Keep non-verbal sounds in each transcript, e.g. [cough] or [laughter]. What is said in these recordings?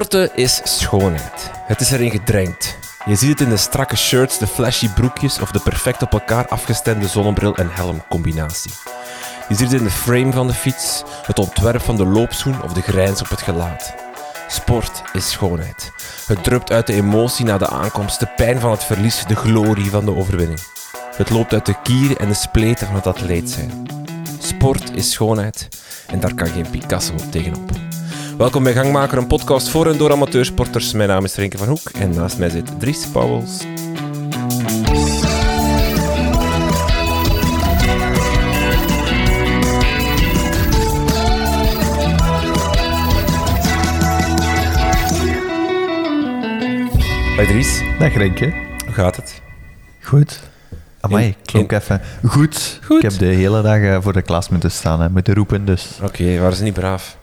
Sporten is schoonheid. Het is erin gedrenkt. Je ziet het in de strakke shirts, de flashy broekjes of de perfect op elkaar afgestemde zonnebril en helm combinatie. Je ziet het in de frame van de fiets, het ontwerp van de loopschoen of de grijns op het gelaat. Sport is schoonheid. Het drupt uit de emotie na de aankomst, de pijn van het verlies, de glorie van de overwinning. Het loopt uit de kieren en de spleten van het atleet zijn. Sport is schoonheid en daar kan geen Picasso tegenop. Welkom bij Gangmaker, een podcast voor en door amateursporters. Mijn naam is Renke van Hoek en naast mij zit Dries Pauwels. Hoi Dries, Dag Renke. hoe gaat het? Goed. Amai, In- klonk even. Goed. Goed. Ik heb de hele dag eh, voor de klas moeten staan, hè, moeten roepen, dus... Oké, waren ze niet braaf?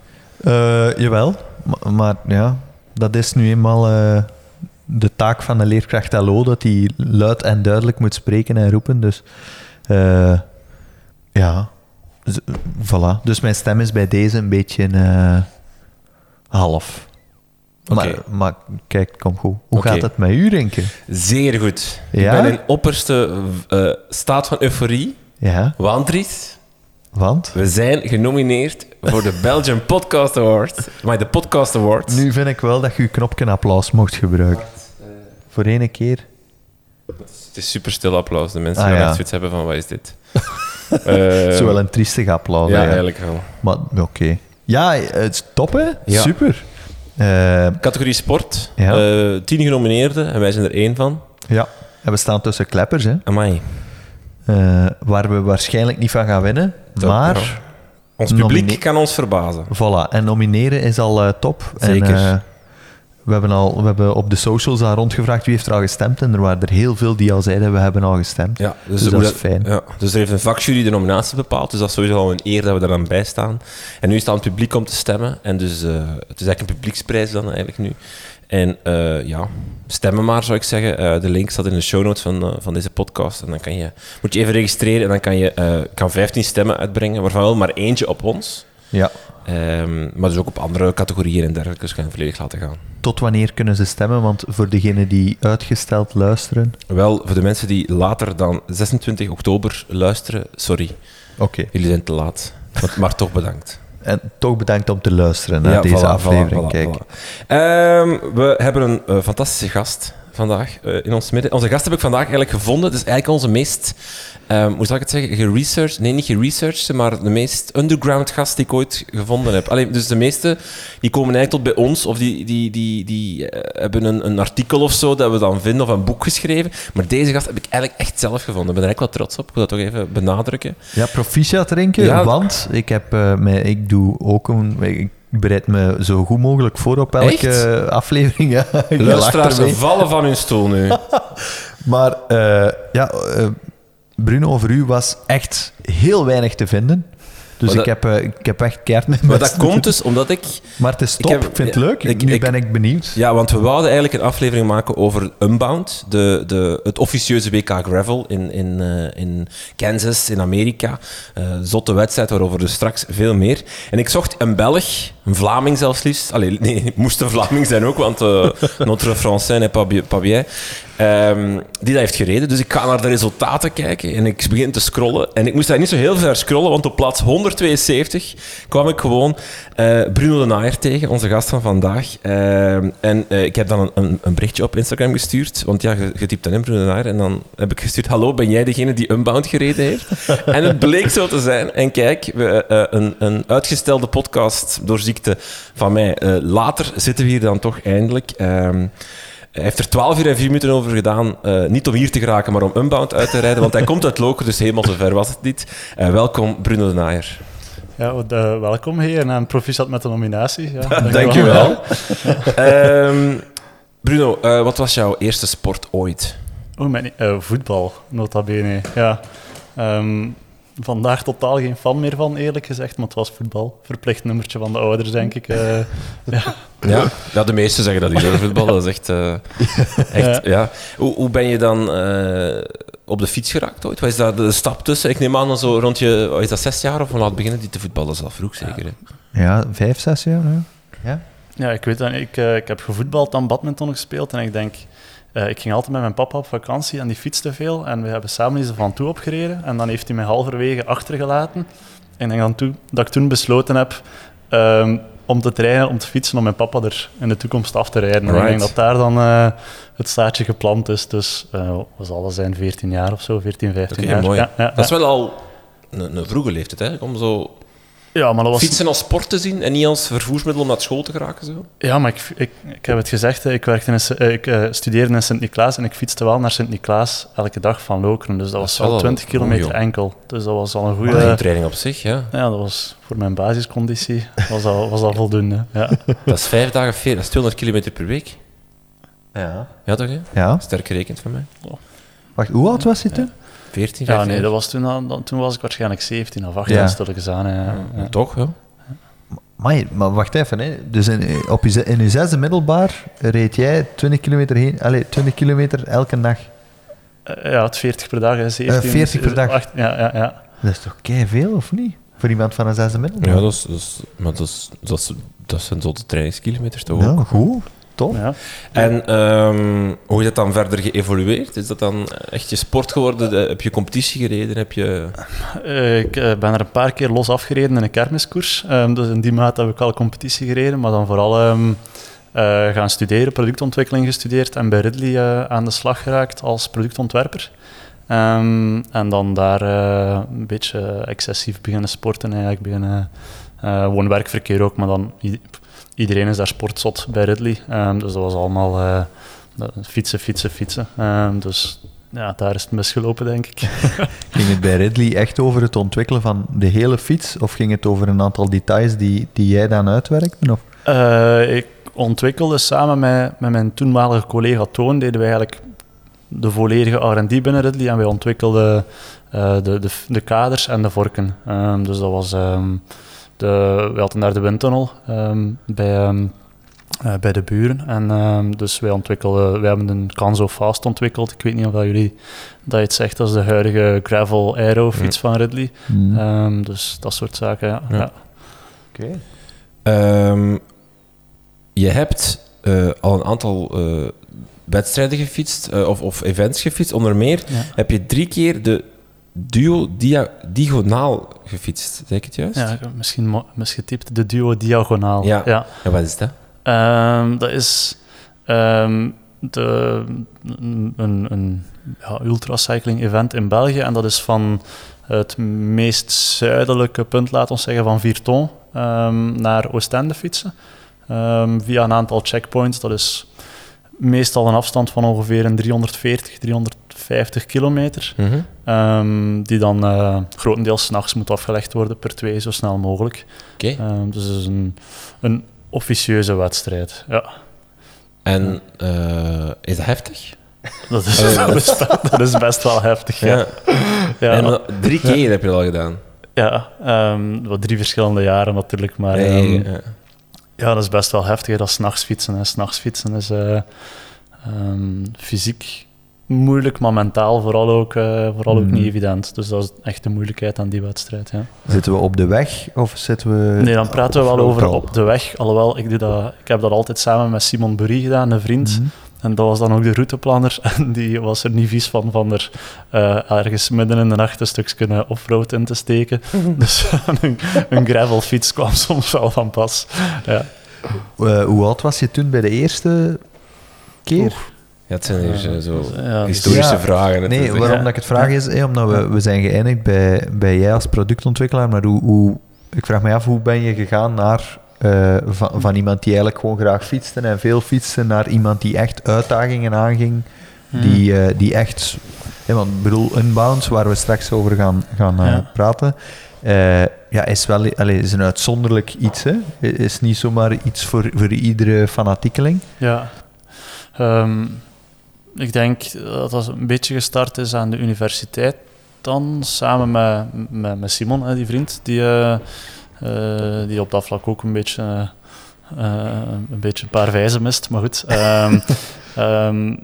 Eh, jawel, maar, maar ja, dat is nu eenmaal eh, de taak van de leerkracht LO, dat hij luid en duidelijk moet spreken en roepen, dus... eh, ja, Z- voilà. Dus mijn stem is bij deze een beetje eh, half. Maar, maar kijk, kom goed. Hoe gaat het met u, Renke? Zeer goed. Ja? Ik ben in opperste staat van euforie. Ja, Want Dries, want... we zijn genomineerd voor de Belgian Podcast Award. Maar de Podcast Award. Nu vind ik wel dat je je knopje applaus mocht gebruiken. Voor ene keer. Het is super stil applaus. De mensen Ah, gaan ja. echt zoiets hebben van, wat is dit? [laughs] Eh, Zowel een triestig applaus. Ja, eigenlijk wel. Maar oké. Ja, het is top, hè? Ja. Super. Eh, Categorie sport. Ja. Eh, tien genomineerden en wij zijn er één van. ja. En we staan tussen kleppers, hè? Amai. Eh, waar we waarschijnlijk niet van gaan winnen. Dat- maar. Ons publiek Nomine- kan ons verbazen. voilà. En nomineren is al eh, top. Zeker. En, eh, we, hebben al, we hebben op de socials al rondgevraagd wie heeft er al gestemd. En er waren er heel veel die al zeiden, we hebben al gestemd. Ja, Dus hoe dat is fijn. Ja, dus er heeft een vakjury de nominatie bepaald. Dus dat is sowieso al een eer dat we daar dan bij staan. En nu is het aan het publiek om te stemmen. En dus eh, het is eigenlijk een publieksprijs dan eigenlijk nu. En eh, ja, stemmen maar zou ik zeggen. Eh, de link staat in de show notes van, eh, van deze podcast. En dan kan je, moet je even registreren en dan kan je kan 15 stemmen uitbrengen. Waarvan wel maar eentje op ons. Ja. Ehm, maar dus ook op andere categorieën en dergelijke. Dus je volledig laten gaan. Tot wanneer kunnen ze stemmen? Want voor degenen die uitgesteld luisteren... Wel, voor de mensen die later dan 26 oktober luisteren, sorry, Oké. jullie zijn te laat. Maar, maar toch bedankt. En toch bedankt om te luisteren naar deze voilà, aflevering. voilà, Kijk. voilà. Ehm, we hebben een eh, fantastische gast vandaag eh, in ons midden. Onze gast heb ik vandaag eigenlijk gevonden. Het is eigenlijk onze meest, ehm, hoe zal ik het zeggen, geresearched, nee niet geresearched, maar de meest underground gast die ik ooit gevonden heb. Allee, dus de meeste die komen eigenlijk tot bij ons of die, die, die, die eh, hebben een, een artikel of zo dat we dan vinden of een boek geschreven. Maar deze gast heb ik eigenlijk echt zelf gevonden. Ik ben er eigenlijk wel trots op. Ik wil dat toch even benadrukken. Ja, proficiat drinken, Ja. want ik, heb, mij, ik doe ook een... Ik bereid me zo goed mogelijk voor op elke Echt? aflevering. Ja, [laughs] Luisteraars vallen van hun stoel nu. [laughs] Maar eh, ja, eh, Bruno, over u was echt heel weinig te vinden. Dus ik, heb, eh, ik heb echt keert met Maar dat komt dus omdat ik Maar het is top, ik, heb- vind het leuk. ik- nu ik- ben ik benieuwd. Ja, want we wouden eigenlijk een aflevering maken over Unbound, de, de, het officieuze WK Gravel in, in, eh, in Kansas, in Amerika. Eh zotte wedstrijd, waarover dus straks veel meer. En ik zocht een Belg, een Vlaming zelfs liefst. Allee, nee, [laughs] het moest een Vlaming zijn ook, want [laughs] notre français n'est pas bien. Ehm, die dat heeft gereden. Dus ik ga naar de resultaten kijken en ik begin te scrollen. En ik moest daar niet zo heel ver scrollen, want op plaats 172 kwam ik gewoon eh, Bruno de Naaier tegen, onze gast van vandaag. Ehm, en eh, ik heb dan een, een, een berichtje op Instagram gestuurd, want ja, je, je typt dan in Bruno de Naaier. En dan heb ik gestuurd, hallo, ben jij degene die Unbound gereden heeft? [laughs] en het bleek zo te zijn. En kijk, we, eh, een, een uitgestelde podcast door ziekte van mij. Later zitten we hier dan toch eindelijk. Hij heeft er 12 uur en 4 minuten over gedaan. eh, niet om hier te geraken, maar om Unbound uit te rijden. Want hij komt uit Loken, dus helemaal zover was het niet. Eh, welkom, Bruno de Naaier. Ja, eh, welkom hier en proficiat met de nominatie. Ja, [laughs] Dankjewel. [laughs] Ehm Bruno, wat was jouw eerste sport ooit? Oh, mijn, voetbal, nota bene. Ja. Ehm, vandaag totaal geen fan meer van, eerlijk gezegd, maar het was voetbal. Verplicht nummertje van de ouders, denk ik. eh. [laughs] ja. Ja, ja de meesten zeggen dat hier over voetbal. Dat is echt... eh, echt ja. Hoe, hoe ben je dan eh, op de fiets geraakt ooit? Wat is daar de stap tussen? Ik neem aan zo rond je... wat Is dat zes jaar of laat beginnen die te voetballen? Dat is al vroeg zeker, hè? Ja, vijf, zes jaar. Ja. ja. Ja, ik weet dat. Ik, ik heb gevoetbald, dan badminton gespeeld. En ik denk, eh, ik ging altijd met mijn papa op vakantie en die fietste veel. En we hebben samen eens van toe opgereden. En dan heeft hij mij halverwege achtergelaten. En ik denk dan toe, dat ik toen besloten heb ehm, om te trainen, om te fietsen, om mijn papa er in de toekomst af te rijden. En ik denk dat daar dan eh, het staartje geplant is. Dus eh wat zal dat zijn, 14 jaar of zo, 14, 15 Oké, jaar. mooi. Ja, ja, Dat is wel al een, een vroege leeftijd, hè? Om zo ja, maar dat was fietsen als sport te zien en niet als vervoersmiddel om naar school te geraken. Zo. Ja, maar ik, ik, ik heb het gezegd, hè, ik, werkte in, eh, ik eh, studeerde in Sint-Niklaas en ik fietste wel naar Sint-Niklaas elke dag van Lokeren. Dus dat was wel wel 20 een kilometer enkel. Dus dat was al een Goede goede... training op zich, ja. Ja, dat was voor mijn basisconditie was dat, was dat voldoende. Ja. [laughs] Dat is vijf dagen, veer, dat is 200 kilometer per week. Ja. Ja, toch? Hè? ja. Sterk gerekend van mij. Wacht, hoe oud was je toen? 14, ja, 15 nee, jaar. dat was toen, al- dan- toen was ik waarschijnlijk 17 of 18, Ja. ja. stilletjes aan. Ja. Ja. Toch, ja. Maar, maar wacht even, hè. dus in, op je, in je zesde middelbaar reed jij 20 kilometer heen, allez, 20 kilometer elke dag. Eh, ja, het 40 per dag, hè, 17. 40 per dag. acht- ja, ja, ja. Dat is toch kei veel, of niet? Voor iemand van een zesde middelbaar. Ja, dat, is, dat, is, maar dat, is, dat, is, dat zijn zotte trainingskilometers toch ook. Ja, goed. Top. ja. En ehm, hoe is dat dan verder geëvolueerd? Is dat dan echt je sport geworden? Eh, Heb je competitie gereden? Heb je... Eh, ik eh, ben er een paar keer los afgereden in een kermiskoers. Ehm, dus in die maat heb ik al competitie gereden, maar dan vooral ehm, eh, gaan studeren, productontwikkeling gestudeerd en bij Ridley aan de slag geraakt als productontwerper. En dan daar een beetje excessief beginnen sporten, eigenlijk beginnen eh woon-werkverkeer ook, maar dan iedereen is daar sportzot bij Ridley. Ehm, dus dat was allemaal eh, fietsen, fietsen, fietsen. Ehm, dus ja, daar is het misgelopen, denk ik. [laughs] Ging het bij Ridley echt over het ontwikkelen van de hele fiets? Of ging het over een aantal details die, die jij dan uitwerkte? Of? Eh, ik ontwikkelde samen met, met mijn toenmalige collega Toon, deden wij eigenlijk de volledige R&D binnen Ridley en wij ontwikkelden eh, de, de, de kaders en de vorken. Ehm, dus dat was... de, we hadden daar de windtunnel ehm, bij, ehm, eh, bij de buren. En ehm, dus wij ontwikkelden... Wij hebben een Canzo Fast ontwikkeld. Ik weet niet of dat jullie dat je het zegt. Dat is de huidige gravel aero fiets van Ridley. Ehm, dus dat soort zaken, ja. Ja. ja. Oké. Ehm, je hebt eh, al een aantal eh, wedstrijden gefietst, eh, of, of events gefietst. Onder meer Ja. heb je drie keer de duo dia diagonaal gefietst. Zeg ik het juist? Ja, misschien misgetypt. De duo diagonaal. Ja. ja. Ja, wat is dat? Ehm, dat is ehm, de, een, een, ja, ultracycling event in België. En dat is van het meest zuidelijke punt, laten we zeggen, van Virton ehm, naar Oostende fietsen. Via een aantal checkpoints. Dat is meestal een afstand van ongeveer een 340, 350 kilometer. Mhm. Ehm, die dan eh, grotendeels s'nachts moet afgelegd worden per twee, zo snel mogelijk. Oké. Ehm, dus het is een, een officieuze wedstrijd. Ja, En eh, is dat heftig? dat is, [laughs] Eh, dat is, dat is best wel heftig. Ja, ja, En drie keer heb je dat al gedaan. ja ehm, wat drie verschillende jaren natuurlijk, maar Nee, ja. ja, dat is best wel heftig. Dat s'nachts fietsen. hè. S'nachts fietsen is fysiek moeilijk, maar mentaal vooral ook, eh, vooral ook Mhm. niet evident. Dus dat is echt de moeilijkheid aan die wedstrijd. Ja. Zitten we op de weg of zitten we... Nee, dan praten we wel over op de weg. Alhoewel, ik, doe dat, ik heb dat altijd samen met Simon Bury gedaan, een vriend. Mhm. En dat was dan ook de routeplanner. [laughs] En die was er niet vies van, van er eh, ergens midden in de nacht een stukje offroad in te steken. [laughs] dus [laughs] een, een gravelfiets kwam soms wel van pas. Ja. Eh, hoe oud was je toen bij de eerste keer? Ja, het zijn hier zo Ja, dus- historische Ja. vragen. Nee, waarom Ja. dat ik het vraag is, eh, omdat we, we zijn geëindigd bij, bij jij als productontwikkelaar, maar hoe, hoe, ik vraag me af, hoe ben je gegaan naar, eh, van, van iemand die eigenlijk gewoon graag fietste en veel fietste, naar iemand die echt uitdagingen aanging, Hmm. die, eh, die echt, eh, want ik bedoel, Unbound, waar we straks over gaan, gaan eh, Ja. praten, eh, ja, is wel allee, is een uitzonderlijk iets. Hè? Is niet zomaar iets voor, voor iedere fanatiekeling. Ja. Ehm, ik denk dat dat een beetje gestart is aan de universiteit dan, samen met, met, Simon, hè, die vriend, die, eh, eh, die op dat vlak ook een beetje, eh, een, beetje een paar wijzen mist. Maar goed. [laughs] Ehm, ehm,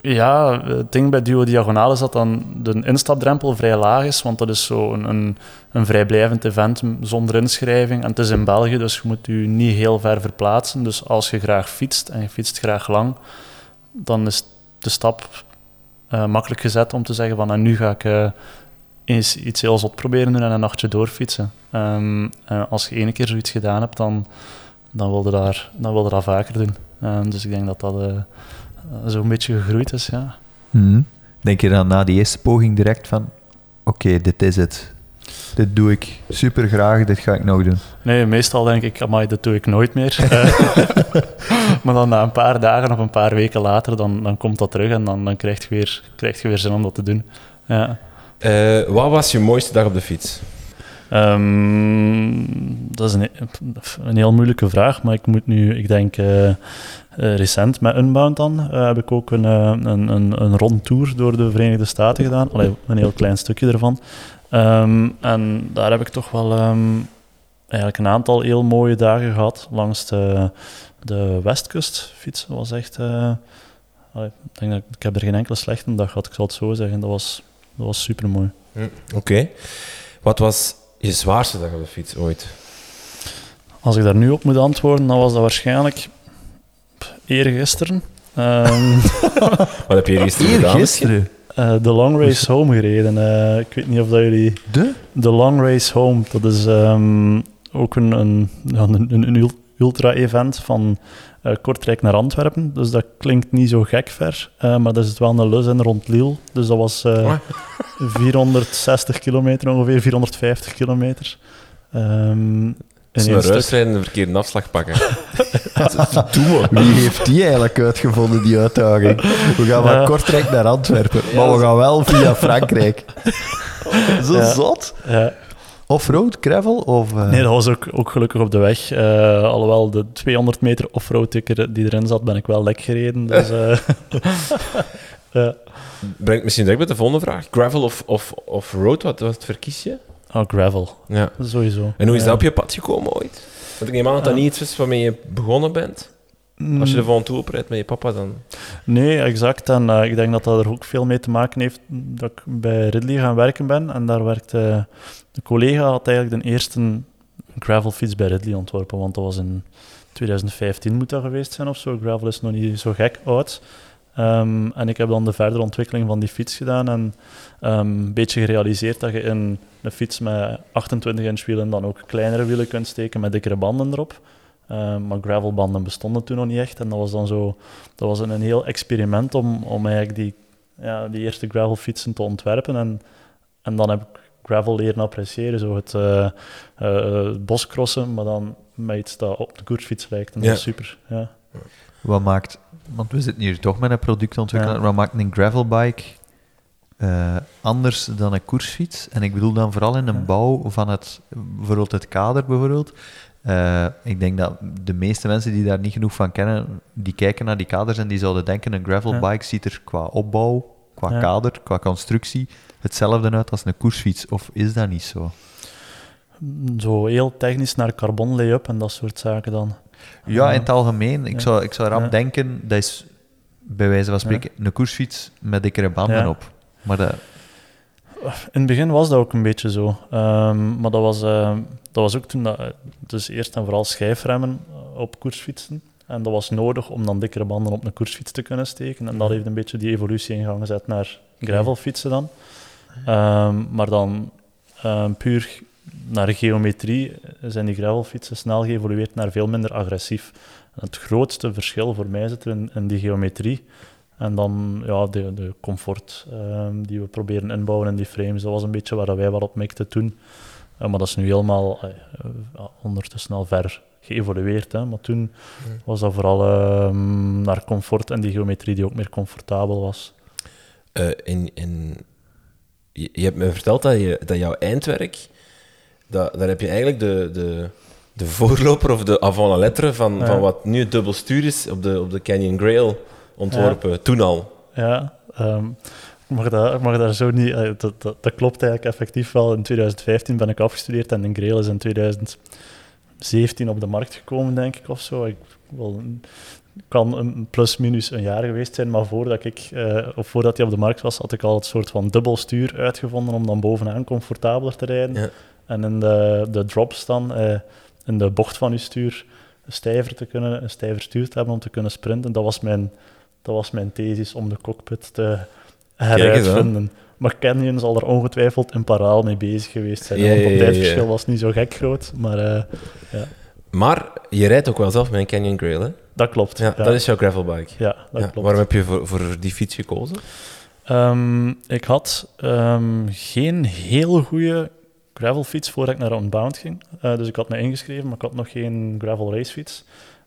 Ja, het ding bij Duo Diagonaal is dat dan de instapdrempel vrij laag is, want dat is zo een, een, een vrijblijvend event zonder inschrijving. En het is in België, dus je moet je niet heel ver verplaatsen. Dus als je graag fietst en je fietst graag lang, dan is de stap uh, makkelijk gezet om te zeggen van en nu ga ik uh, eens iets heel zot proberen doen en een nachtje doorfietsen. Um, uh, als je één keer zoiets gedaan hebt, dan, dan wil je daar, dan wil je dat vaker doen. Um, dus ik denk dat dat zo'n beetje gegroeid is, ja. Mm. Denk je dan na die eerste poging direct van, oké, dit is het. Dit doe ik super graag, dit ga ik nog doen. Nee, meestal denk ik, amai, dat doe ik nooit meer. [laughs] [laughs] maar dan na een paar dagen of een paar weken later, dan, dan komt dat terug en dan, dan krijg, je weer, krijg je weer zin om dat te doen. Ja. Uh, wat was je mooiste dag op de fiets? Um, dat is een, een, heel moeilijke vraag, maar ik moet nu, ik denk, uh, uh, recent met Unbound dan, heb ik ook een, een, een, een rondtour door de Verenigde Staten gedaan. Allee, een heel klein stukje ervan. Um, en daar heb ik toch wel um, eigenlijk een aantal heel mooie dagen gehad langs de, de westkust. Fietsen was echt. Uh, ik, denk dat, ik heb er geen enkele slechte dag gehad, ik zal het zo zeggen. Dat was, dat was super mooi. Hm, Oké. Okay. Wat was je zwaarste dag op de fiets ooit? Als ik daar nu op moet antwoorden, dan was dat waarschijnlijk eergisteren. Um, [laughs] Wat heb je gisteren gedaan? Gisteren? Uh, de Long Race Home gereden. Uh, ik weet niet of dat jullie... De? De Long Race Home. Dat is um, ook een, een, een, een ultra-event van uh, Kortrijk naar Antwerpen. Dus dat klinkt niet zo gek ver. maar dat is wel een lus in rond Lille. Dus dat was 460 kilometer ongeveer, 450 kilometer. Um, is een ruisrijden een verkeerde afslag pakken. [laughs] Wie heeft die eigenlijk uitgevonden, die uitdaging? We gaan van Kortrijk naar Antwerpen, maar we gaan wel via Frankrijk. [laughs] Zo ja. zot. Ja. Offroad, gravel? Of, uh... Nee, dat was ook, ook gelukkig op de weg. Uh, alhoewel de 200 meter offroad die erin zat, ben ik wel lek gereden. Dus, [laughs] uh, Brengt misschien direct met de volgende vraag. Gravel of, of, of road, wat, wat verkies je? Oh, gravel. Ja. Sowieso. En hoe is dat op je pad gekomen ooit? Want ik neem aan dat dat niet iets is waarmee je begonnen bent. Als je er van toe oprijdt met je papa, dan... Nee, exact. En uh, ik denk dat dat er ook veel mee te maken heeft dat ik bij Ridley gaan werken ben. En daar werkte... De collega had eigenlijk de eerste gravelfiets bij Ridley ontworpen, want dat was in 2015 moet dat geweest zijn of zo. Gravel is nog niet zo gek oud. Um, en ik heb dan de verdere ontwikkeling van die fiets gedaan en um, een beetje gerealiseerd dat je in een fiets met 28 inch wielen dan ook kleinere wielen kunt steken met dikkere banden erop. Um, maar gravelbanden bestonden toen nog niet echt en dat was dan zo, dat was een, heel experiment om, om eigenlijk die, ja, die eerste gravelfietsen te ontwerpen en, en dan heb ik gravel leren appreciëren, zo het uh, uh, boscrossen, maar dan met iets dat op de koersfiets lijkt en dat is super. Ja. Wat maakt want we zitten hier toch met een productontwikkelaar, ja. wat maakt een gravelbike uh, anders dan een koersfiets? En ik bedoel dan vooral in een bouw van het, bijvoorbeeld het kader bijvoorbeeld. Uh, ik denk dat de meeste mensen die daar niet genoeg van kennen, die kijken naar die kaders en die zouden denken, een gravelbike ziet er qua opbouw, qua kader, qua constructie hetzelfde uit als een koersfiets. Of is dat niet zo? Zo heel technisch naar carbon lay-up en dat soort zaken dan. Ja, in het algemeen. Ik, zou, ik zou eraan denken, dat is bij wijze van spreken een koersfiets met dikkere banden op. Maar dat... In het begin was dat ook een beetje zo. Um, maar dat was, uh, dat was ook toen dat, dus eerst en vooral schijfremmen op koersfietsen. En dat was nodig om dan dikkere banden op een koersfiets te kunnen steken. En dat heeft een beetje die evolutie in gang gezet naar gravelfietsen dan. Um, maar dan um, puur naar geometrie zijn die gravelfietsen snel geëvolueerd naar veel minder agressief. het grootste verschil voor mij zit in, in die geometrie. En dan ja, de, de comfort um, die we proberen inbouwen in die frames. Dat was een beetje waar wij wat op mikten toen. Uh, maar dat is nu helemaal uh, ondertussen al ver geëvolueerd. Hè. Maar toen was dat vooral uh, naar comfort en die geometrie die ook meer comfortabel was. Eh, in, in, je, je, hebt me verteld dat, je, dat jouw eindwerk dat, daar heb je eigenlijk de, de, de voorloper of de avant la lettre van, van wat nu het dubbelstuur is op de, op de Canyon Grail ontworpen, toen al. Ja, um, ik, mag daar, mag daar zo niet... Uh, dat, dat, dat, klopt eigenlijk effectief wel. In 2015 ben ik afgestudeerd en de Grail is in 2017 op de markt gekomen, denk ik, of zo. Ik, wel, kan een plus-minus een jaar geweest zijn, maar voordat, ik, eh, of voordat hij op de markt was, had ik al het soort van dubbel stuur uitgevonden om dan bovenaan comfortabeler te rijden. Ja. En in de, de drops dan, eh, in de bocht van je stuur, stijver te kunnen, een stijver stuur te hebben om te kunnen sprinten. Dat was mijn, dat was mijn thesis om de cockpit te heruitvinden. Maar Canyon zal er ongetwijfeld een paraal mee bezig geweest zijn. Ja, want het ja, ja. tijdverschil was niet zo gek groot, maar eh, ja, Maar je rijdt ook wel zelf met een Canyon Grail, hè? dat klopt. Ja, dat is jouw gravelbike. Ja, dat klopt. waarom heb je voor, voor die fiets gekozen? Ehm, ik had ehm, geen heel goede gravelfiets voordat ik naar Unbound ging. Eh, dus ik had me ingeschreven, maar ik had nog geen gravel racefiets.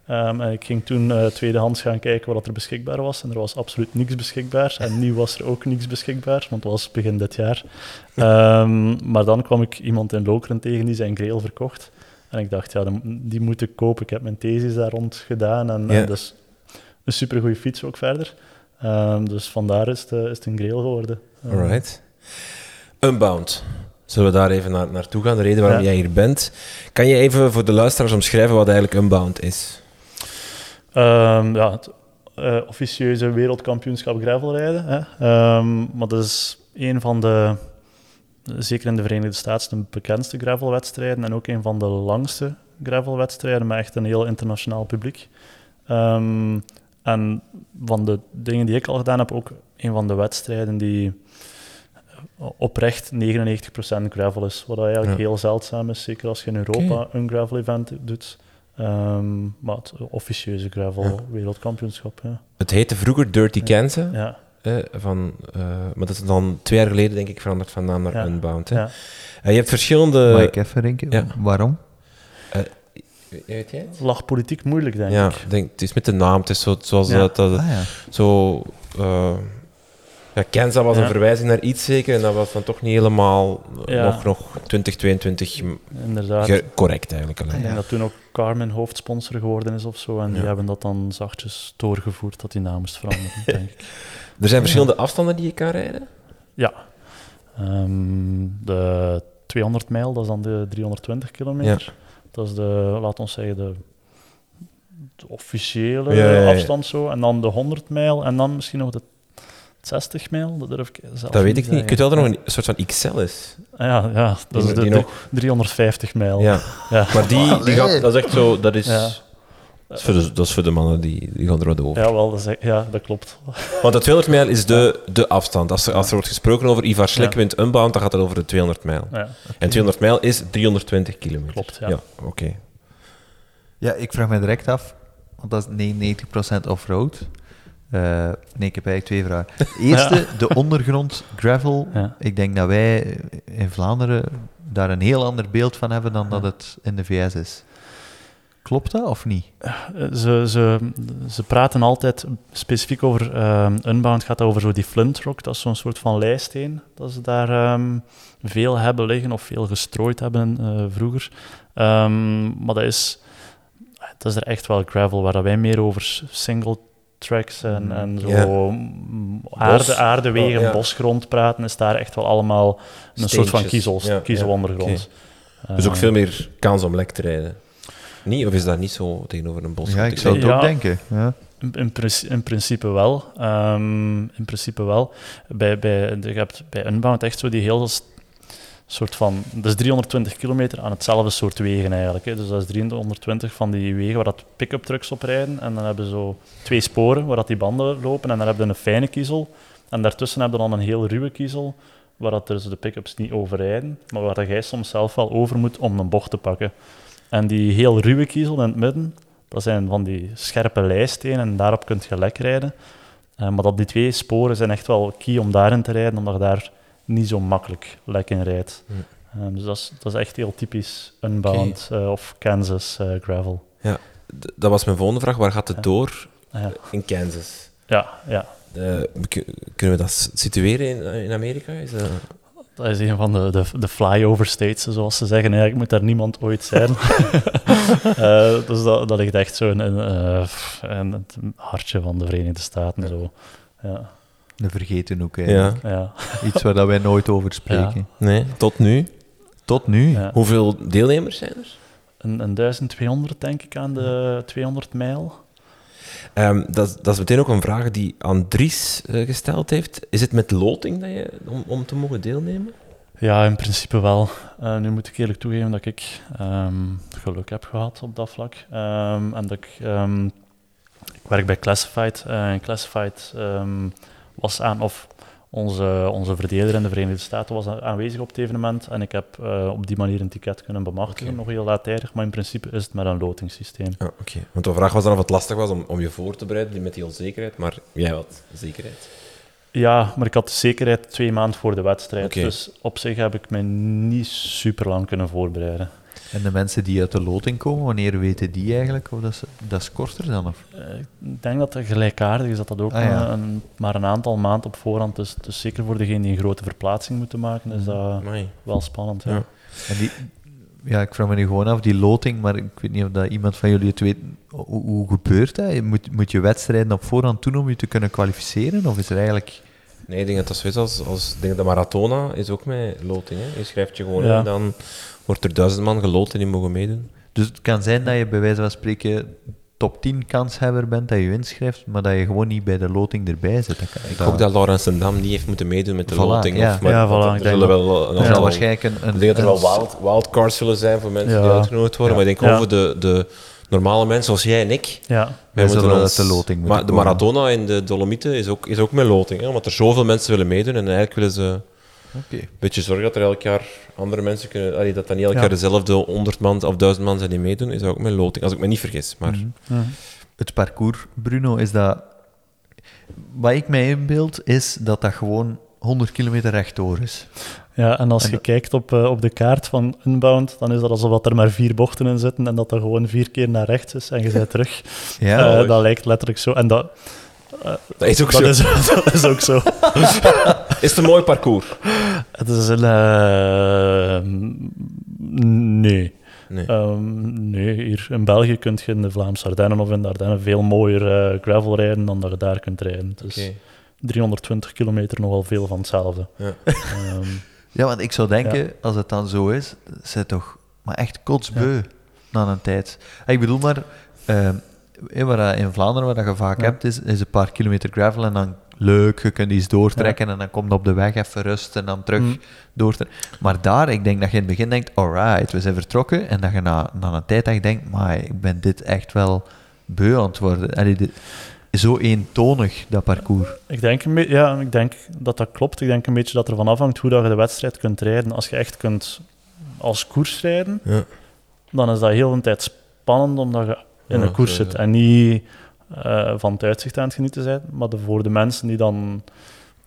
Ehm, en ik ging toen eh, tweedehands gaan kijken wat er beschikbaar was. En er was absoluut niks beschikbaar. En nu was er ook niks beschikbaar, want het was begin dit jaar. [laughs] Ehm, maar dan kwam ik iemand in Lokeren tegen die zijn grail verkocht. En ik dacht, ja, die moet ik kopen. Ik heb mijn thesis daar rond gedaan. En, Ja. en dus een supergoeie fiets ook verder. Ehm, dus vandaar is het, eh, is het een grail geworden. Alright. Unbound. Zullen we daar even naar, naartoe gaan? De reden waarom Ja. jij hier bent. Kan je even voor de luisteraars omschrijven wat eigenlijk Unbound is? Ehm, ja, het eh, officieuze wereldkampioenschap gravelrijden. Hè. Ehm, maar dat is een van de, zeker in de Verenigde Staten, de bekendste gravelwedstrijden en ook een van de langste gravelwedstrijden met echt een heel internationaal publiek. Ehm, en van de dingen die ik al gedaan heb, ook een van de wedstrijden die oprecht 99% gravel is. Wat eigenlijk Ja. heel zeldzaam is, zeker als je in Europa een gravel event doet. Ehm, maar het officieuze gravel Ja. wereldkampioenschap, ja. Het heette vroeger Dirty Ja. Kansas. Ja, eh, van, eh, maar dat is dan twee jaar geleden, denk ik, veranderd van naam naar Ja. Unbound. Hè? ja. En je hebt verschillende... Mag ik even denken? ja. Waarom? Weet jij het? lag politiek moeilijk, denk ja, ik. denk, het is met de naam. Het is zo, zoals Ja. dat, dat Ah, ja. zo... ja, Kansas was Ja. een verwijzing naar iets zeker, en dat was dan toch niet helemaal Ja. nog, nog 2022 Inderdaad. correct eigenlijk. Ik alleen. denk dat toen ook Carmen hoofdsponsor geworden is of zo. En die hebben dat dan zachtjes doorgevoerd dat die naam moest veranderen, [laughs] denk ik. Er zijn verschillende afstanden die je kan rijden. Ja. Ehm, de 200 mijl, dat is dan de 320 kilometer. Dat is de, laten we zeggen, de, de officiële Ja, ja, ja. afstand zo. En dan de 100 mijl en dan misschien nog de 60 mijl. Dat durf ik zelf Dat weet ik niet. zeggen. Ik weet wel dat er nog een soort van XL is. Ah, Ja, ja dat Die- is de nog- 350 mijl. Ja. Ja. Maar die, die gaat, dat is echt zo... Dat is, Ja. dat is, voor, de, dat is voor de mannen die, die gaan er wat over. Ja, wel, dat, is, ja, dat klopt. Want de 200 mijl is de, de afstand. Als er, als er wordt gesproken over Ivar Slek Ja. wint Unbound, dan gaat het over de 200 mijl. Ja, En 200 mijl is 320 kilometer. klopt, ja. Ja, oké. Ja, ik vraag me direct af, want dat is 99% off-road. Eh, nee, ik heb eigenlijk twee vragen. [laughs] Eerste, de ondergrond gravel. Ja. Ik denk dat wij in Vlaanderen daar een heel ander beeld van hebben dan dat het in de VS is. Klopt dat of niet? Eh, Ze, ze, ze praten altijd specifiek over ehm, Unbound, gaat dat over zo die Flint Rock, dat is zo'n soort van leisteen, dat ze daar ehm, veel hebben liggen of veel gestrooid hebben vroeger. Ehm, maar dat is, dat is er echt wel gravel, waar dat wij meer over single tracks en, en zo mm, aarde, aardewegen, Oh, bosgrond praten, is daar echt wel allemaal een soort van Ja, kiezelondergrond. Dus ook Eh, veel meer kans om lek te rijden. Niet? Of is dat niet zo tegenover een bos? ja, ik zou het Ja. ook denken. Ja. In, in, princi- in principe wel. Ehm, in principe wel. Bij, bij, je hebt bij Unbound echt zo die heel soort van... Dat is 320 kilometer aan hetzelfde soort wegen eigenlijk. Hè. Dus dat is 320 van die wegen waar dat pick-up trucks op rijden. En dan hebben ze zo twee sporen waar dat die banden lopen. En dan heb je een fijne kiezel. En daartussen heb je dan een heel ruwe kiezel waar dat dus de pick-ups niet over rijden. Maar waar dat jij soms zelf wel over moet om een bocht te pakken. En die heel ruwe kiezel in het midden, dat zijn van die scherpe lijstenen en daarop kun je lek rijden. Eh, maar dat die twee sporen zijn echt wel key om daarin te rijden, omdat je daar niet zo makkelijk lek in rijdt. Eh, dus dat is, dat is echt heel typisch Unbound eh, of Kansas eh, gravel. D- Dat was mijn volgende vraag. Waar gaat het Ja. door Ah, ja. in Kansas? ja, ja, Eh, kunnen we dat situeren in, in Amerika? Is dat... dat is een van de, de, de flyover states, zoals ze zeggen. Eigenlijk moet daar niemand ooit zijn. [laughs] Eh, dus dat, dat ligt echt zo in, in, eh, in het hartje van de Verenigde Staten. Zo. Ja, De vergeten hoek Ja. eigenlijk. ja, Iets waar dat wij nooit over spreken. Nee, tot nu. Tot nu. ja. Hoeveel deelnemers zijn er? Een, een 1200 denk ik aan de 200 mijl. Ehm, dat, dat is meteen ook een vraag die Andries eh, gesteld heeft. Is het met loting dat je, om, om te mogen deelnemen? Ja, in principe wel. Uh, nu moet ik eerlijk toegeven dat ik ehm, geluk heb gehad op dat vlak. Ehm, en dat ik, ehm, ik werk bij Classified. Uh, en Classified was aan, of onze, onze verdediger in de Verenigde Staten was aanwezig op het evenement. En ik heb uh, op die manier een ticket kunnen bemachtigen, nog heel laat Maar in principe is het met een lotingssysteem. Ah, Oké, want de vraag was dan of het lastig was om, om je voor te bereiden met die onzekerheid. Maar jij had zekerheid. Ja, maar ik had de zekerheid twee maanden voor de wedstrijd. Dus op zich heb ik me niet super lang kunnen voorbereiden. En de mensen die uit de loting komen, wanneer weten die eigenlijk? Of dat, is, dat is korter dan? Of? Eh, ik denk dat het gelijkaardig is, dat dat ook ah, een, maar een aantal maanden op voorhand is. Dus zeker voor degene die een grote verplaatsing moeten maken, is dat wel spannend. Ja. En die, ja, ik vraag me nu gewoon af, die loting, maar ik weet niet of dat iemand van jullie het weet. Hoe, hoe gebeurt dat? Moet, moet je wedstrijden op voorhand doen om je te kunnen kwalificeren? Of is er eigenlijk... Nee, ik denk dat dat zoiets als, als denk de Maratona is ook met loting. Hè? Je schrijft je gewoon in, dan wordt er duizend man geloot en die mogen meedoen. Dus het kan zijn dat je bij wijze van spreken top 10 kanshebber bent, dat je inschrijft, maar dat je gewoon niet bij de loting erbij zit. ik hoop dat Laurens Dam niet heeft moeten meedoen met de loting. Ja, of, maar ja voilà. Er zullen wel, een, ja, waarschijnlijk een, ik denk dat er wel wild, wildcards zullen zijn voor mensen die uitgenodigd worden, maar ik denk over de, de normale mensen zoals jij en ik. Ja. Wij moeten ons, de loting Maar de Maratona in de Dolomieten is ook, is ook met loting, hè, omdat er zoveel mensen willen meedoen en eigenlijk willen ze een beetje zorgen dat er elk jaar andere mensen kunnen... Allee, dat dan niet elk jaar dezelfde 100 man of 1000 man zijn die meedoen, is ook met loting. Als ik me niet vergis, maar... Mhm. Het parcours, Bruno, is dat... Wat ik mij inbeeld, is dat dat gewoon 100 kilometer rechtdoor is. Ja, en als je kijkt op, uh, op de kaart van Unbound, dan is dat alsof er maar vier bochten in zitten en dat er gewoon vier keer naar rechts is en je bent terug. [laughs] ja, uh, dat lijkt letterlijk zo. En dat, uh, dat is ook dat zo. Is, [laughs] dat is ook zo. [laughs] is het een mooi parcours? Het is een... nee. Nee. Um, nee, hier in België kun je in de Vlaamse Ardennen of in de Ardennen veel mooier gravel rijden dan dat je daar kunt rijden. Dus okay. 320 kilometer nogal veel van hetzelfde. Ja. Um, ja, want ik zou denken, als het dan zo is, ze toch maar echt kotsbeu na een tijd. Ik bedoel maar, uh, waar in Vlaanderen, waar je vaak hebt, is, is een paar kilometer gravel en dan leuk, je kunt iets doortrekken en dan komt op de weg even rust en dan terug mm. doortrekken. Maar daar, ik denk dat je in het begin denkt, alright, we zijn vertrokken. En dat je na, na een tijd echt denkt, maar ik ben dit echt wel beu aan het worden. Allee, dit, zo eentonig, dat parcours. Ik denk, ja, ik denk dat dat klopt. Ik denk een beetje dat er van afhangt hoe dat je de wedstrijd kunt rijden. Als je echt kunt als koers rijden, ja. dan is dat heel een tijd spannend omdat je in een koers zit en niet uh, van het uitzicht aan het genieten zijn. Maar de, voor de mensen die dan